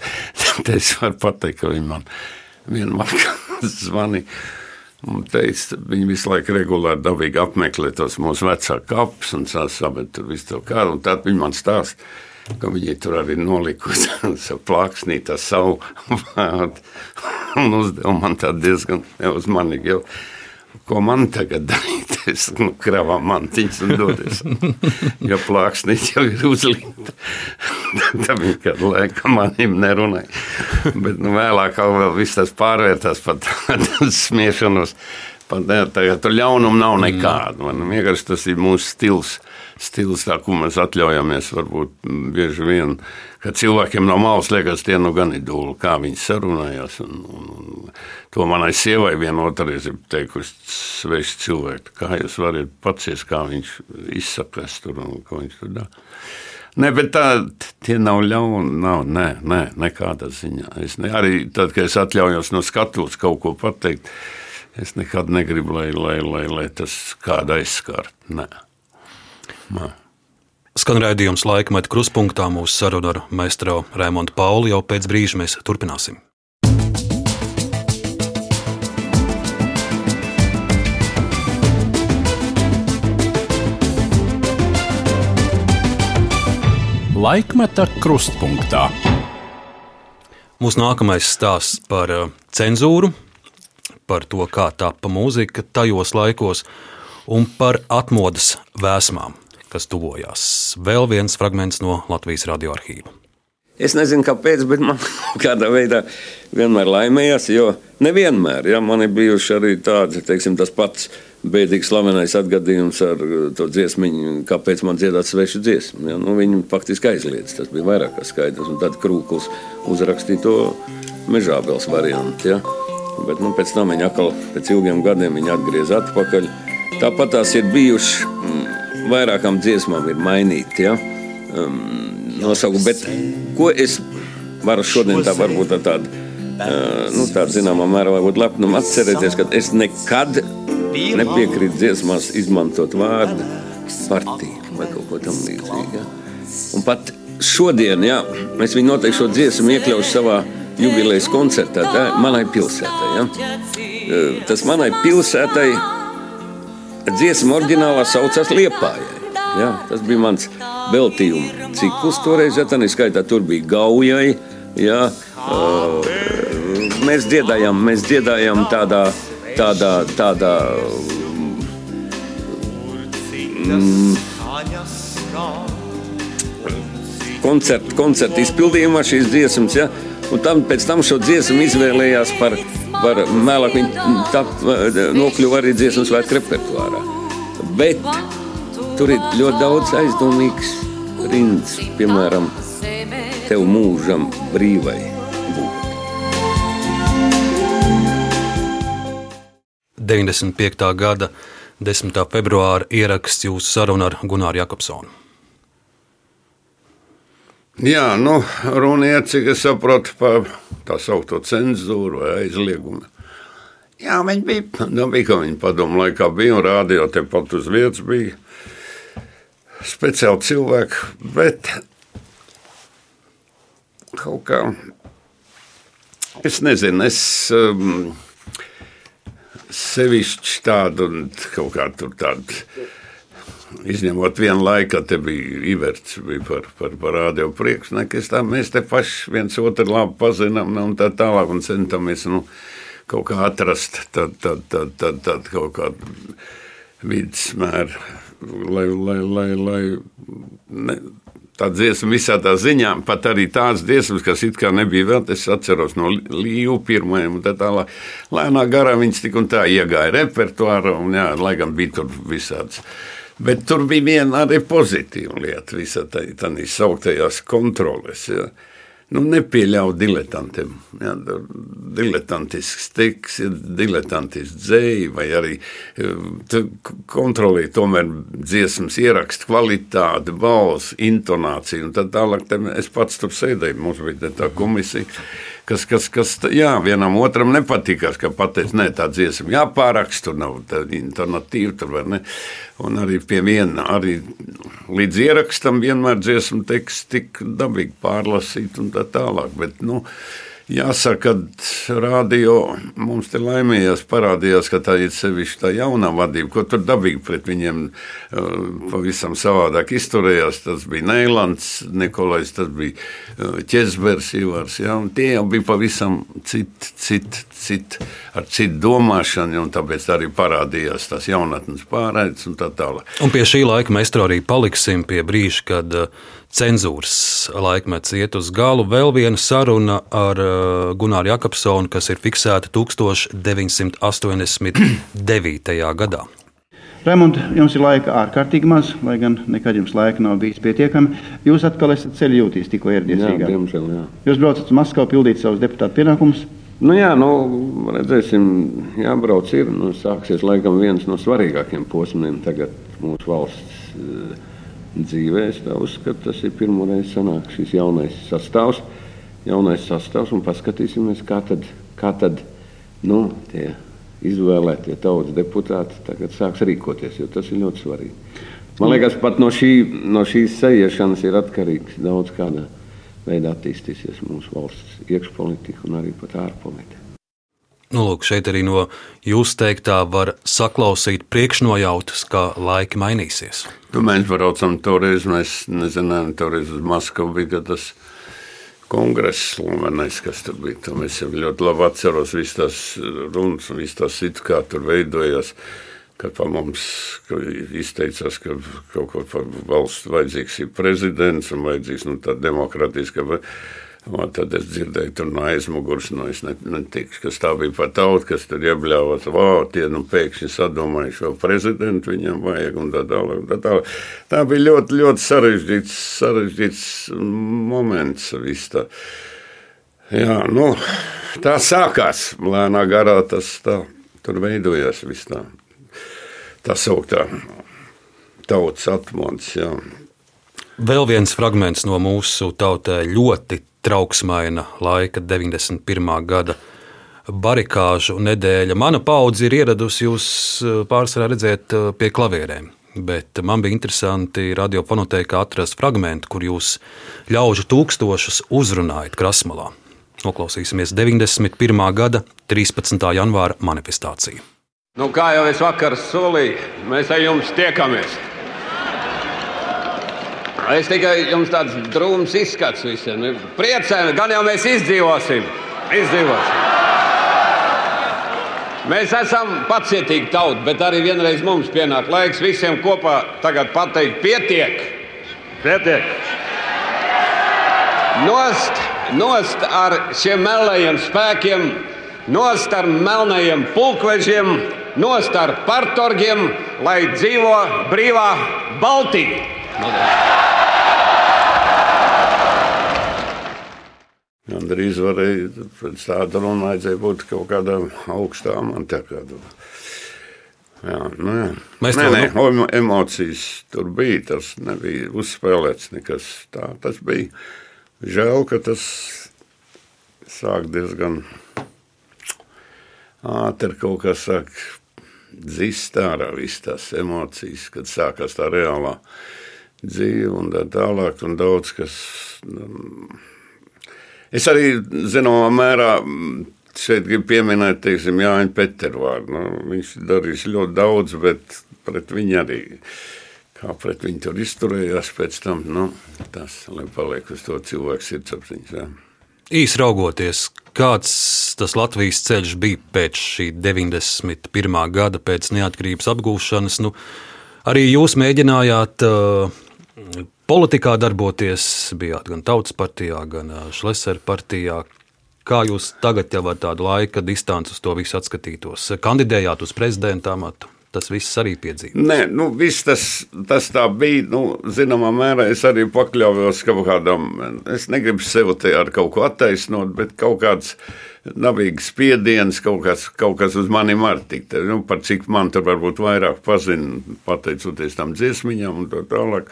es varu pateikt, ka viņa man vienmēr zvanīja. Un teica, viņi visu laiku regulāri dabīgi apmeklē tos mūsu vecāku kapus un sasabet tur visu to kāru. Un tad viņi man stāsta, ka viņi tur arī nolikusi savu plāksnītā savu vārdu. Un uzdeva man tā diezgan uzmanīgi. Jau, ko man tagad darīt? Es nu, kravā mantiņas un doties. Jo plāksnīt jau ir uzlikta. Tā viņa kādu laiku manim nerunāja. Bet nu, vēlāk vēl viss tas pārvērtās tādu smiešanos. Pat, tagad tur ļaunumu nav nekādu. Man vienkārši tas ir mūsu stils stils, tā, ko mēs atļaujamies. Varbūt bieži vien, kad cilvēkiem no malas liekas, tie nu gan ir dūli, kā viņi sarunājās. Un, un, un to manai sievai vienotreiz ir teikusi sveši cilvēki, kā jūs varat pacies, kā viņš izsakās tur un ko viņš tur dara. Nē, bet tā, tie nav ļauni. Nav, nē, nē, nekādā ziņā. Es ne, arī tad, kad es atļaujos no skatuves kaut ko pateikt, es nekad negribu, lai, lai, lai, lai tas kādu aizskārtu. Nē. Skan raidījums laikmeta kruspunktā mūsu sarunu ar maistro Raimondu Pauli. Jau pēc brīža mēs turpināsim. Laikmeta krustpunktā. Mūsu nākamais stāsts par uh, cenzūru, par to, kā tapa mūzika tajos laikos, un par atmodas vēsmām kas tuvojās. Vēl viens fragments no Latvijas radioarkīva. Es nezinu, kāpēc, bet man kādā veidā vienmēr laimējās, jo nevienmēr ja, man ir bijuši arī tādi, teiksim, tas pats bēdīgs slavenais atgadījums ar uh, to dziesmu, kāpēc man dziedāt svešu dziesmu. Ja, nu, viņi faktiski aizliedz, tas bija vairāk kā skaidrs, tad Krūkls uzrakstīja to mežābels variantu. Ja. Bet nu, pēc tam viņi atkal pēc ilgiem gadiem atgriez atpakaļ. Tāpat tās ir bijušas mm, vairākām dziesmām ir mainīti ja? um, nosaukumi. Bet ko es varu šodien tā varbūt tā tādu, uh, nu, tādu zināmā mērā varbūt lepnumu atcerēties, ka es nekad nepiekrītu dziesmās izmantot vārdu partija vai kaut ko tam līdzīgu. Ja? Un pat šodien, ja, mēs viņu noteikti šo dziesmu iekļaušu savā jubilejas koncertā, tā manai pilsētai. Ja? eh, tas manai pilsētai dziesma oriģinālā saucās Liepājai. Ja, tas bija mans veltījuma cikls toreiz, ja tā neskaitā, tur bija gaujai. Ja, uh, mēs dziedājām, mēs dziedājām tādā, tādā, tādā mm, koncertu, koncertu izpildījumā šīs dziesmas. Ja, un tam, pēc tam šo dziesmu izvēlējās par, par mēlāk viņa nokļuva arī dziesmas svētku repertuārā. Bet Tur ir ļoti daudz aizdomīgs rindas, piemēram, tev mūžam brīvai būt. 95. gada 10. februāra ieraksts jūsu saruna ar Gunāru Jakobsonu. Jā, nu, runa ir, cik es saprotu, par tā saucamo cenzūru vai aizliegumu. Jā, viņi bija, nu, bija, ka viņi padomu laikā bija un rādīja, tepat uz vietas bija speciāli cilvēki, bet kaut kā es nezinu, es um, sevišķi tādu kaut kā tur tādu. Izņemot vienu laiku, kad te bija Iverts, bija par, par, par rādio priekšnieku, mēs te paši viens otru labi pazinām, nu, un tā tālāk, un centamies nu, kaut kā atrast tad, tad, tad, tad, tad kaut kādu vidusmēru lai, lai, lai, lai ne, tā dziesma visā tā ziņā, pat arī tādas dziesmas, kas it kā nebija vēl, es atceros no Līju pirmajiem, un tā tālāk, lēnā garā viņas tik un tā iegāja repertuāra, un jā, lai gan bija tur visāds. Bet tur bija viena arī pozitīva lieta visā tā, tā sauktajās kontroles. Ja nu, nepieļauj diletantiem. Ja, diletantisks teksts, diletantisks dzēja, vai arī e, kontrolē tomēr dziesmas ierakstu kvalitāti, balss, intonāciju. Un tad tālāk es pats tur sēdēju, mums bija tā komisija kas, kas, kas jā, vienam otram nepatīkās, ka pateic, nē, tā dziesma jāpāraksta, tur nav tāda intonatīva, tur var ne. Un arī pie viena, arī līdz ierakstam vienmēr dziesmu teksts tik dabīgi pārlasīt un tā tālāk, bet, nu, Jāsaka, ka radio mums te laimējās, parādījās, ka tā ir sevišķi tā jaunā vadība, ko tur dabīgi pret viņiem uh, pavisam savādāk izturējās. Tas bija Neilands, Nikolais, tas bija uh, Ķezbers, Ivars, ja, tie jau bija pavisam citi, citi, citi, ar citu domāšanu, un tāpēc arī parādījās tās jaunatnes pārēdes un tā tālāk. Un pie šī laika mēs tur arī paliksim pie brīža, kad uh, cenzūras laikmets iet uz galu. Vēl viena saruna ar uh, Gunāru Jakobsonu, kas ir fiksēta 1989. gadā. Raimond, jums ir laika ārkārtīgi maz, lai gan nekad jums laika nav bijis pietiekami. Jūs atkal esat ceļu jūtīs, tikko ieradies Rīgā. Jūs braucat uz Maskavu pildīt savus deputātu pienākumus. Nu jā, nu, redzēsim, jābrauc ir. Nu, sāksies laikam viens no svarīgākiem posmiem tagad mūsu valsts dzīvē. Es uzskatu, tas ir pirmo reizi sanāk šis jaunais sastāvs, jaunais sastāvs un paskatīsimies, kā tad, kā tad nu, tie izvēlētie tautas deputāti tagad sāks rīkoties, jo tas ir ļoti svarīgi. Man liekas, pat no, šī, no šīs sajiešanas ir atkarīgs daudz kādā veidā attīstīsies mūsu valsts iekšpolitika un arī pat ārpolitika. Nu, lūk, šeit arī no jūsu teiktā var saklausīt priekšnojautas, ka laiki mainīsies. Tu mēs braucam toreiz, mēs nezinājām, toreiz uz Maskavu bija tas kongress slavenais, kas tur bija. To mēs jau ļoti labi atceros visas tās runas un visas tās citu, kā tur veidojās. Kad pa mums izteicās, ka kaut ko par valsts vajadzīgs ir prezidents un vajadzīgs nu, tā demokrātiska. Un tad es dzirdēju, tur no aizmugures, no es netikšu, kas tā bija pat tauta, kas tur iebļāvās, vau, tie nu pēkšņi sadomājuši, vēl prezidentu viņam vajag un tā tālāk. Tā, tālāk. tā bija ļoti, ļoti sarežģīts, sarežģīts moments viss tā. Jā, nu, tā sākās lēnā garā, tas tā, tur veidojās viss tā, tā sauktā tautas atmodas, jā. Vēl viens fragments no mūsu tautai ļoti trauksmaina laika 91. gada barikāžu nedēļa. Mana paudze ir ieradusi jūs eh, pārsvarā redzēt eh, pie klavierēm. Bet man bija interesanti radiofonotēkā atrast fragment, kur jūs ļaužu tūkstošus uzrunājat krasmalā. Noklausīsimies 91. gada 13. janvāra manifestāciju. Nu, kā jau es vakar solīju, mēs ar jums tiekamies. Es tikai jums tāds drūms izskats visiem. Priecājos, gan jau mēs izdzīvosim. izdzīvosim. Mēs esam pacietīgi tauta, bet arī vienreiz mums pienāk laiks visiem kopā pateikt, pietiek. pietiek. Nost, nost ar šiem melnajiem spēkiem, nost ar melnajiem pulkvežiem, nost ar partorgiem, lai dzīvo brīvā Baltija. Gandrīz varēja pēc tāda runa vajadzēja būt kaut kādam augstām un tā kādu. Jā, nu jā. Mēs nē, nē, nu... emocijas tur bija. Tas nebija uzspēlēts nekas tā. Tas bija žēl, ka tas sāk diezgan ātri kaut kas sāk dzist ārā visas tās emocijas, kad sākās tā reālā dzīve un tā tālāk un daudz kas. Um, Es arī zināmā mērā šeit gribu pieminēt, teiksim, Jāņa Peteru vārdu. Nu, viņš darīs ļoti daudz, bet pret viņu arī. Kā pret viņu tur izturējās pēc tam, nu, tas, paliek uz to cilvēku sirdsapziņas. Īsi raugoties, kāds tas Latvijas ceļš bija pēc šī 91. gada, pēc neatkarības apgūšanas, nu, arī jūs mēģinājāt uh, politikā darboties, bijāt gan Tautas partijā, gan Šlesera partijā. Kā jūs tagad jau ar tādu laika distanci uz to visu atskatītos? Kandidējāt uz prezidenta amatu? Tas viss arī piedzīvoja. Nē, nu, viss tas, tas tā bija. Nu, zināmā mērā es arī pakļāvos kaut kādam, es negribu sevi te ar kaut ko attaisnot, bet kaut kāds nabīgs spiediens, kaut kas, kaut kas uz maniem var tikt. Nu, par cik man tur varbūt vairāk pazina, pateicoties tam dziesmiņām un tā tālāk.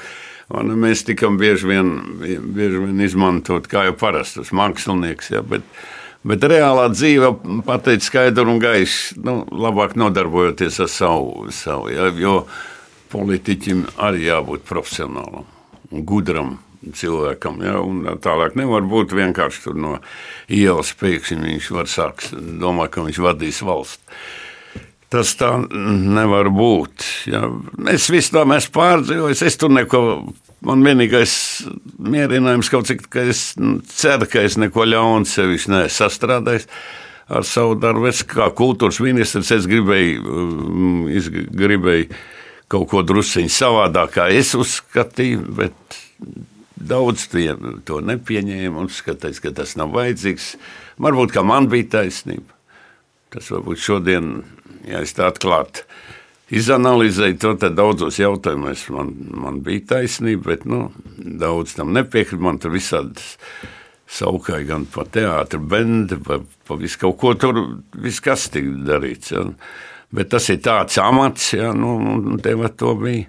Un mēs tikam bieži vien, bieži vien izmantot, kā jau parastus mākslinieks. Ja, bet, bet reālā dzīve pateica skaidru un gaišu, nu, labāk nodarbojoties ar savu. savu ja, jo politiķim arī jābūt profesionālam gudram cilvēkam. Ja, tālāk nevar būt vienkārši no ielas pēkšņi viņš var sākt domāt, ka viņš vadīs valsts. Tas tā nevar būt. Ja. Es visu to esmu pārdzīvojis. Es tur neko, man vienīgais mierinājums kaut cik, ka es ceru, ka es neko ļaunu sevišķi neesmu sastrādājis ar savu darbu. Es kā kultūras ministrs es gribēju, mm, es gribēju kaut ko drusciņu savādāk, kā es uzskatīju, bet daudz to nepieņēma un skatīja, ka tas nav vajadzīgs. Varbūt, ka man bija taisnība. Tas varbūt šodien ja es tā atklāti izanalizēju to, tad daudzos jautājumos man, man bija taisnība, bet nu, daudz tam nepiekrīt. Man tur visādi saukai gan pa teātru, bendi, pa, pa visu kaut ko tur, viss kas tika darīts. Ja. Bet tas ir tāds amats, ja, nu, un tev ar to bija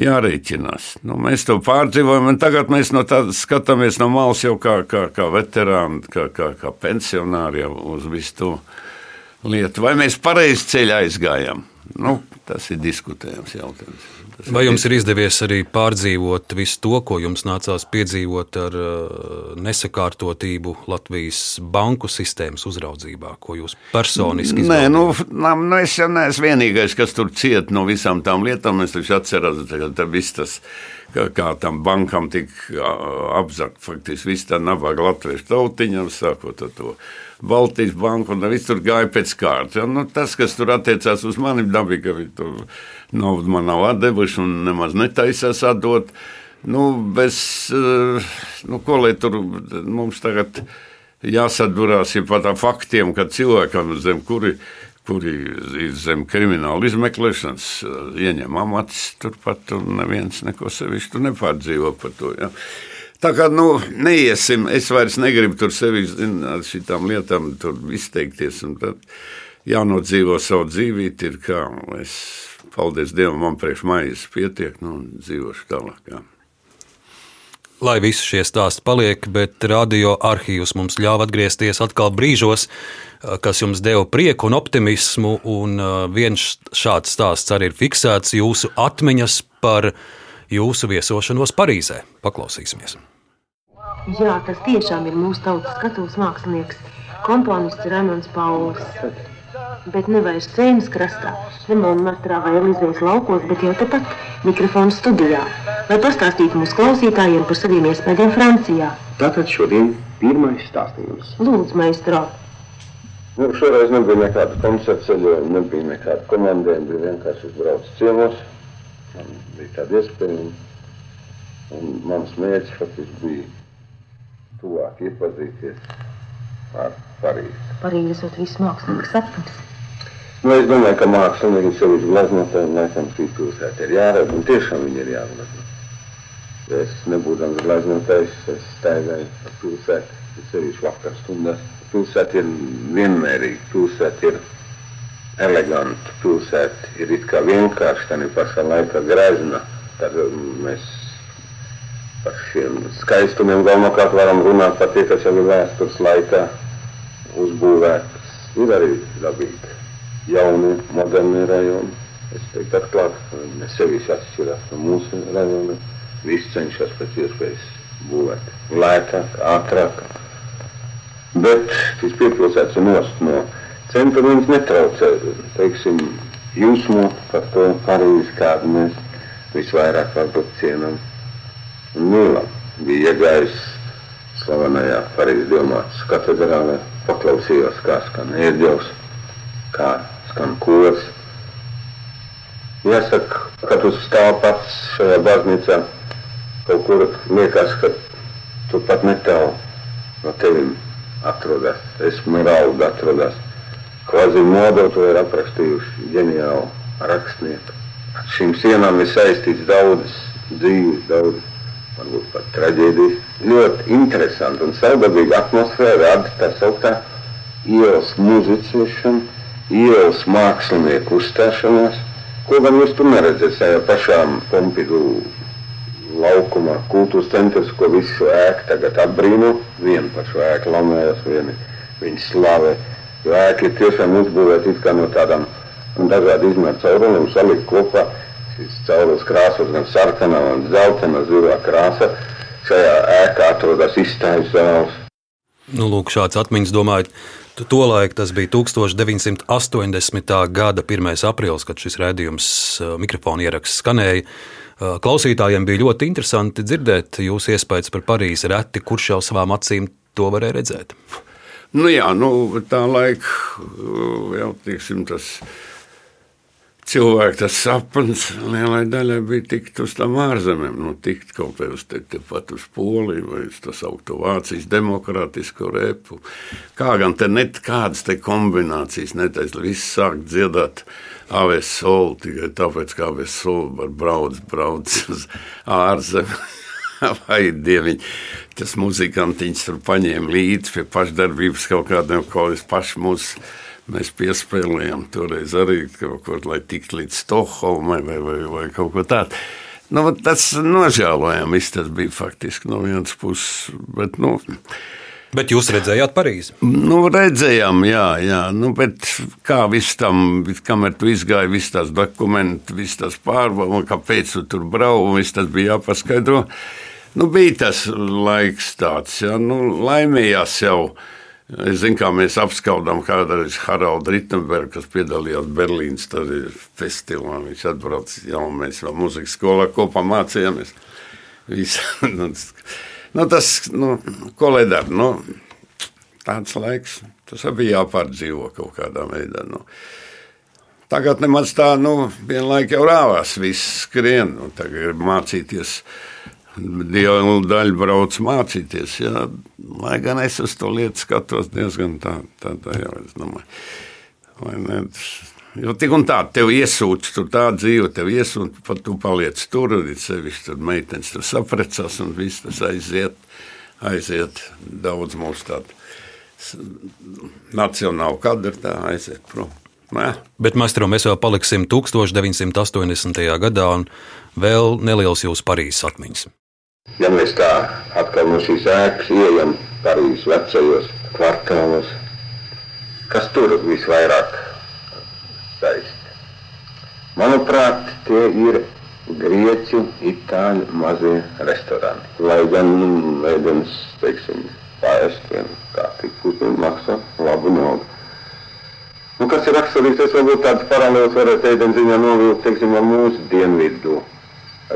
jārēķinās. Nu, mēs to pārdzīvojam, un tagad mēs no skatāmies no malas jau kā, kā, kā veterāni, kā, kā, kā pensionāri jau uz visu to lietu. Vai mēs pareizi ceļā aizgājām? Nu, tas ir diskutējams jautājums. Tas Vai jums ir izdevies arī pārdzīvot visu to, ko jums nācās piedzīvot ar uh, nesakārtotību Latvijas banku sistēmas uzraudzībā, ko jūs personiski izbaudījāt? Nē, nu, nu, es jau neesmu vienīgais, kas tur ciet no visām tām lietām. Es taču atceros, ka viss tas kā, kā tam bankam tika apzakt, faktiski viss tā nabaga latviešu tautiņam, sākot ar to Baltijas banku, un viss tur gāja pēc kārtas. Ja? Nu, tas, kas tur attiecās uz mani, dabīgi, ka viņi tur naudu man nav devuši un nemaz netaisās atdot. Nu, bez, eh, nu, ko lai tur mums tagad jāsadurās ja par tādiem faktiem, ka cilvēkam zem kuri kuri ir zem krimināla izmeklēšanas, eh, ieņem amats turpat, un neviens neko sevišķi nepārdzīvo par to. Ja. Tā kā nu, neiesim, es vairs negribu tur sevi zin, ar šīm lietām izteikties. Jānodzīvo savu dzīvību, ir kā es, paldies Dievam, man priekš maijas pietiek, nu, dzīvošu tālāk. Jā. Lai visi šie stāsti paliek, bet radio arhīvs mums ļāva atgriezties atkal brīžos, kas jums deva prieku un optimismu. Un viens šāds stāsts arī ir fiksēts jūsu atmiņas par jūsu viesošanos Parīzē. Paklausīsimies! Jā, tas tiešām ir mūsu tautas skatuves mākslinieks, komponists Raimons Pauls. Bet ne vairs cēnas krastā, ne Monmartrā vai Elizējas laukos, bet jau tepat mikrofona studijā, lai pastāstītu mūsu klausītājiem par saviem iespējām Francijā. Tātad šodien pirmais stāstījums. Lūdzu, maistro! Nu, šoreiz nebija nekāda koncerta ceļojuma, nebija nekāda komandējuma, bija vienkārši uzbraucis ciemos. Man bija tāda iespēja, un, mans mērķis faktiski bija tuvāk iepazīties ar Parīzi. Parīzes ot visu mākslinieku sapnis. Nu, es domāju, ka mākslinieki sevišķi glaznotājiem laikam šī pilsēta ir jāredz, un tiešām viņi ir jāglazno. Es nebūdams glaznotājs, es staigāju pa pilsētu, sevišķi vakar stundās. Pilsēta ir vienmērīga, pilsēta ir eleganta, pilsēta ir it kā vienkārši, tā ir pašā laikā grezna. Tad mēs par šiem skaistumiem galvenokārt varam runāt par tie, kas jau ir vēstures laikā uzbūvētas. Ir arī dabīgi jauni, moderni rajoni. Es teiktu, atklāt, ne sevišķi atšķirās no mūsu rajoniem. Visi cenšas pēc iespējas būvēt lētāk, ātrāk. Bet šis piepilsēts ir nost no viņas netraucē, teiksim, jūsmot par to Parīzi, kādu mēs visvairāk varbūt cienam un mīlam. Bija iegājis slavenajā Parīzes Dilmātas katedrālē, paklausījos, kā skan ērģels, kā skan kurs. Jāsaka, ka tu stāv pats šajā baznīcā, kaut kur liekas, ka tu pat netālu no tevim atrodas, esmeralda atrodas. Kvazimodo to ir aprakstījuši ģeniāli rakstnieki. Ar šīm sienām ir saistīts daudzas dzīves, daudzas varbūt pat traģēdijas. Ļoti interesanti un savdabīga atmosfēra rada tā sauktā ielas muzicēšana, ielas mākslinieku uzstāšanās, ko gan jūs tur neredzat tajā pašām Pompidu laukumā, kultūras centrs, ko visu ēku tagad apbrīno, vienu pašu ēku lamējas, vieni viņi slavē, ir tiešām uzbūvēta it kā no tādām dažādu izmēru cauruliem salikt kopā, šīs caurules krāsas gan sarkanā un zeltainā zilā krāsa, šajā ēkā atrodas izstājas zāles. Nu, lūk, šāds atmiņas domājot. Tolaik tas bija 1980. gada 1. aprīlis, kad šis rādījums mikrofona ieraksts skanēja. Klausītājiem bija ļoti interesanti dzirdēt jūsu iespējas par Parīzi. Reti, kurš jau savām acīm to varēja redzēt? Nu jā, nu, tā laika jau tiksim, tas ir cilvēku tas sapnis lielai daļai bija tikt uz tām ārzemēm, nu, tikt kaut vai uz te, te pat uz Poliju vai uz tā saukto Vācijas demokrātisko repu. Kā gan te net kādas te kombinācijas netaisa, viss sāk dziedāt aves soli tikai tāpēc, ka aves soli var brauc, brauc uz ārzemēm. Vai dieviņi, tas muzikantiņš tur paņēma līdzi pie pašdarbības kaut kādiem, ko es paši mūsu Mēs piespēlējām toreiz arī kaut kur, lai tiktu līdz Stokholmai vai, vai, vai kaut ko tādu. Nu, tas nožēlojami, tas bija faktiski no vienas puses. Bet, nu, Bet jūs redzējāt Parīzi? Nu, redzējām, jā, jā. Nu, bet kā viss tam, kamēr tu izgāji, viss tās dokumenti, viss tas pārbaudas, kāpēc tu tur brauc, viss tas bija jāpaskaidro. Nu, bija tas laiks tāds, jā, nu, laimējās jau. Es zinu, kā mēs apskaudām kādreiz Haraldu Rittenbergu, kas piedalījās Berlīnas festivālā. Viņš atbrauca, jau mēs vēl muzikas skolā kopā mācījāmies. nu, nu, tas, nu, ko lai dara? Nu, tāds laiks, tas bija jāpārdzīvo kaut kādā veidā. Nu. Tagad nemaz tā, nu, vienlaik jau rāvās, viss skrien, un tagad ir mācīties Dieva daļa brauc mācīties. Jā. Lai gan es uz to lietu skatos diezgan tā, tā, tā jau es domāju. Jo tik un tā, tev iesūta tur tā dzīve, tev iesūta, pat tu paliec tur, un sevišķi tur meitenes tur saprecās, un viss tas aiziet, aiziet daudz mūsu tādu nacionālu kadru, tā aiziet prom. Nē. Bet, Maestro, mēs vēl paliksim 1980. gadā, un vēl neliels jūsu Parīzes atmiņas. Ja mēs tā atkal no šīs ēkas ieejam Parīzes vecajos kvartālos, kas tur visvairāk saist? Manuprāt, tie ir grieķu, itāļu mazie restorāni. Lai gan nu, ēdienas, teiksim, pāriest vien kārtīgi puķi maksā labu naudu. Nu, kas ir raksturīgs, tas varbūt tāds paralēls varētu ēdienas ziņā novilkt, teiksim, ar mūsu dienvidu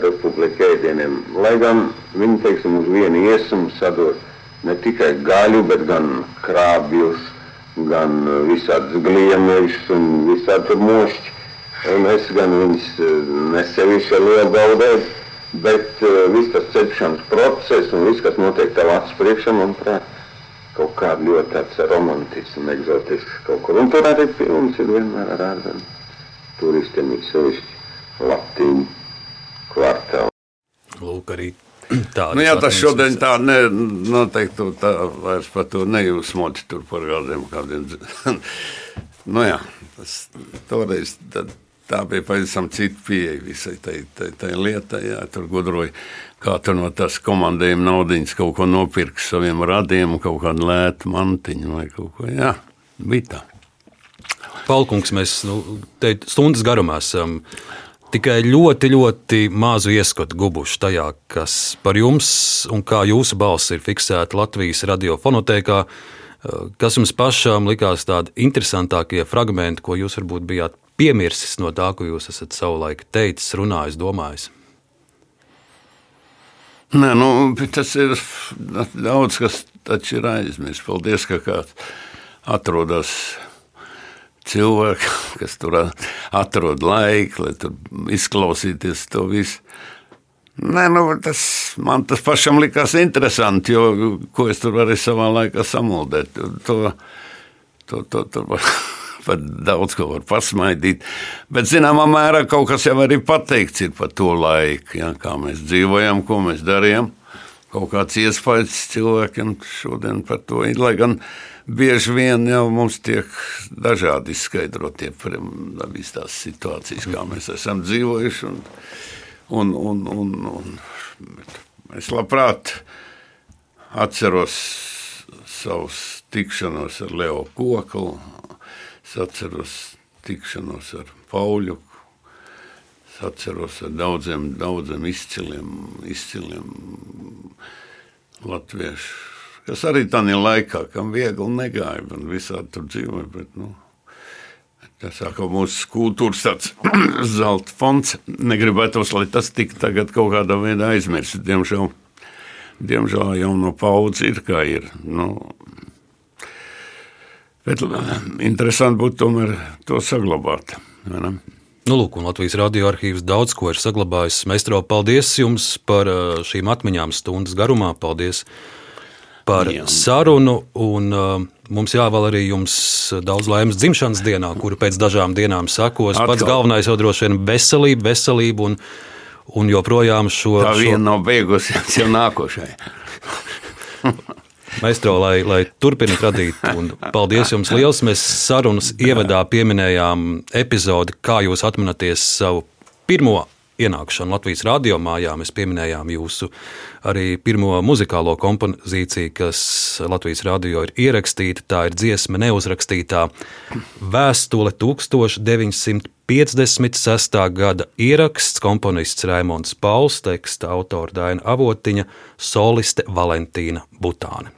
republika ēdieniem. Lai gan viņi, teiksim, uz vienu iesumu sadod ne tikai gaļu, bet gan krābjus, gan visādus gliemežus un visādi mošķi. Un es gan viņus eh, nesevišķi lielu gaudēju, bet uh, viss tas cepšanas process un viss, kas notiek tev acis priekšā, manuprāt, kaut kāda ļoti tāds romantisks un egzotisks kaut kur. Un tur arī pilns ir vienmēr ar ārzemju turistiem, ir sevišķi latīņu kvartālu. Lūk, arī tāda. Nu, jā, tas šodien tā ne, noteikti tā vairs par to nejūsmot tur par kādiem kādiem. nu jā, tas toreiz tad tā bija pavisam cita pieeja visai tai, tai, tai lietai. Jā, tur gudroja, kā tur no tās komandējuma naudas kaut ko nopirkt saviem radiem, kaut kādu lētu mantiņu vai kaut ko. Jā, bija tā. Palkungs, mēs nu, te stundas garumā esam tikai ļoti, ļoti mazu ieskatu gubuši tajā, kas par jums un kā jūsu balss ir fiksēta Latvijas radiofonotēkā. Kas jums pašām likās tādi interesantākie fragmenti, ko jūs varbūt bijāt piemirsis no tā, ko jūs esat savulaik teicis, runājis, domājis? Nē, nu, tas ir daudz, kas taču ir aizmirsts. Paldies, ka kāds atrodas cilvēki, kas tur atrod laiku, lai tur izklausīties to visu. Nē, nu, tas man tas pašam likās interesanti, jo ko es tur varēju savā laikā samuldēt. To, to, to, to, par daudz ko var pasmaidīt. Bet, zināmā mērā, kaut kas jau arī pateikts ir par to laiku, ja, kā mēs dzīvojam, ko mēs darījām. Kaut kāds iespējas cilvēkiem šodien par to ir. Lai gan bieži vien jau mums tiek dažādi izskaidrotie visas tās situācijas, kā mēs esam dzīvojuši. Un, un, un, un, un, es labprāt atceros savus tikšanos ar Leo Koklu, Es atceros tikšanos ar Pauļu. Es atceros ar daudziem, daudziem izciliem, izciliem latviešu, kas arī tādā laikā, kam viegli negāja, un visādi tur dzīvoja. Bet, nu, Tas ir mūsu kultūras tāds zelta fonds. Negribētos, lai tas tiktu tagad kaut kādā veidā aizmirsts. Diemžēl, diemžēl jau no paudzes ir kā ir. Nu, Bet interesanti būtu tomēr to saglabāt. Nu, lūk, Latvijas radioarkīvs daudz ko ir saglabājis. Meistro, paldies jums par šīm atmiņām stundas garumā. Paldies par Jā. sarunu. Un, uh, mums jāvēl arī jums daudz laimes dzimšanas dienā, kuru pēc dažām dienām sekos. Atkal. Pats galvenais jau droši vien veselība, veselība un, un joprojām šo. Tā viena šo... nav beigusies jau nākošai. Maestro, lai, lai turpināt radīt. Un paldies jums liels. Mēs sarunas ievadā pieminējām epizodi, kā jūs atminaties savu pirmo ienākšanu Latvijas radio mājā. Mēs pieminējām jūsu arī pirmo muzikālo kompozīciju, kas Latvijas radio ir ierakstīta. Tā ir dziesma neuzrakstītā vēstule 1956. gada ieraksts, komponists Raimons Pauls, teksta autora Daina Avotiņa, soliste Valentīna Butāne.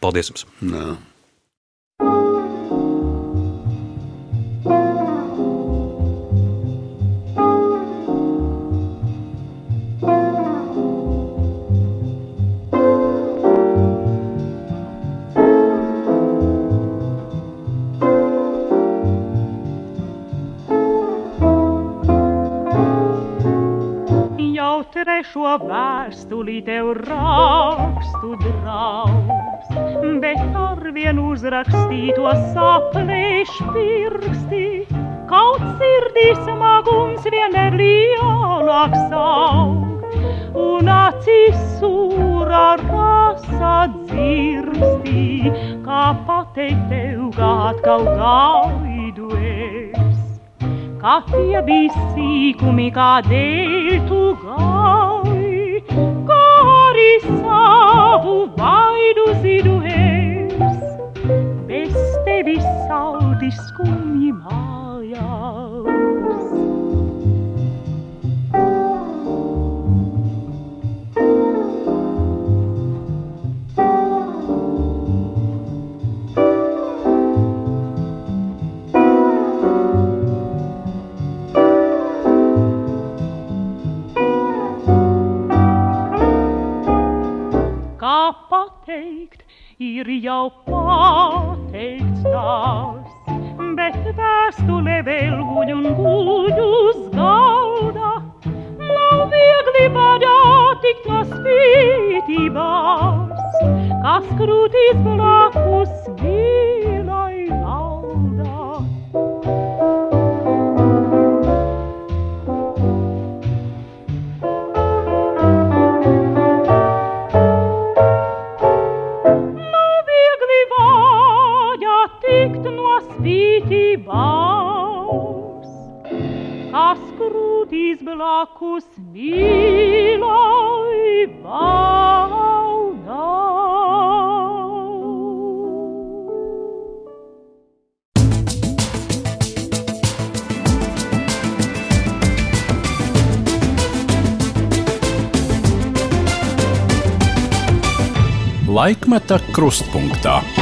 Paldies jums! Nā. Trešo vēstuli tev rakstu draugs, bet ar vienu uzrakstīto saplēš pirksti, kaut sirdī smagums vienmēr lielāks aug, un acīs sūra rasa dzirstī, kā pateikt tev, kā atkal es. Kā tie bija sīkumi, kādēļ tu gāji, kā arī jau pateikts tās, bet vēstule vēl guļ un guļ uz galda. Nav viegli vaļā tikt no spītībās, kas krūtīs blakus vīlai krūtīs blakus mīlai valda. Laikmeta krustpunktā.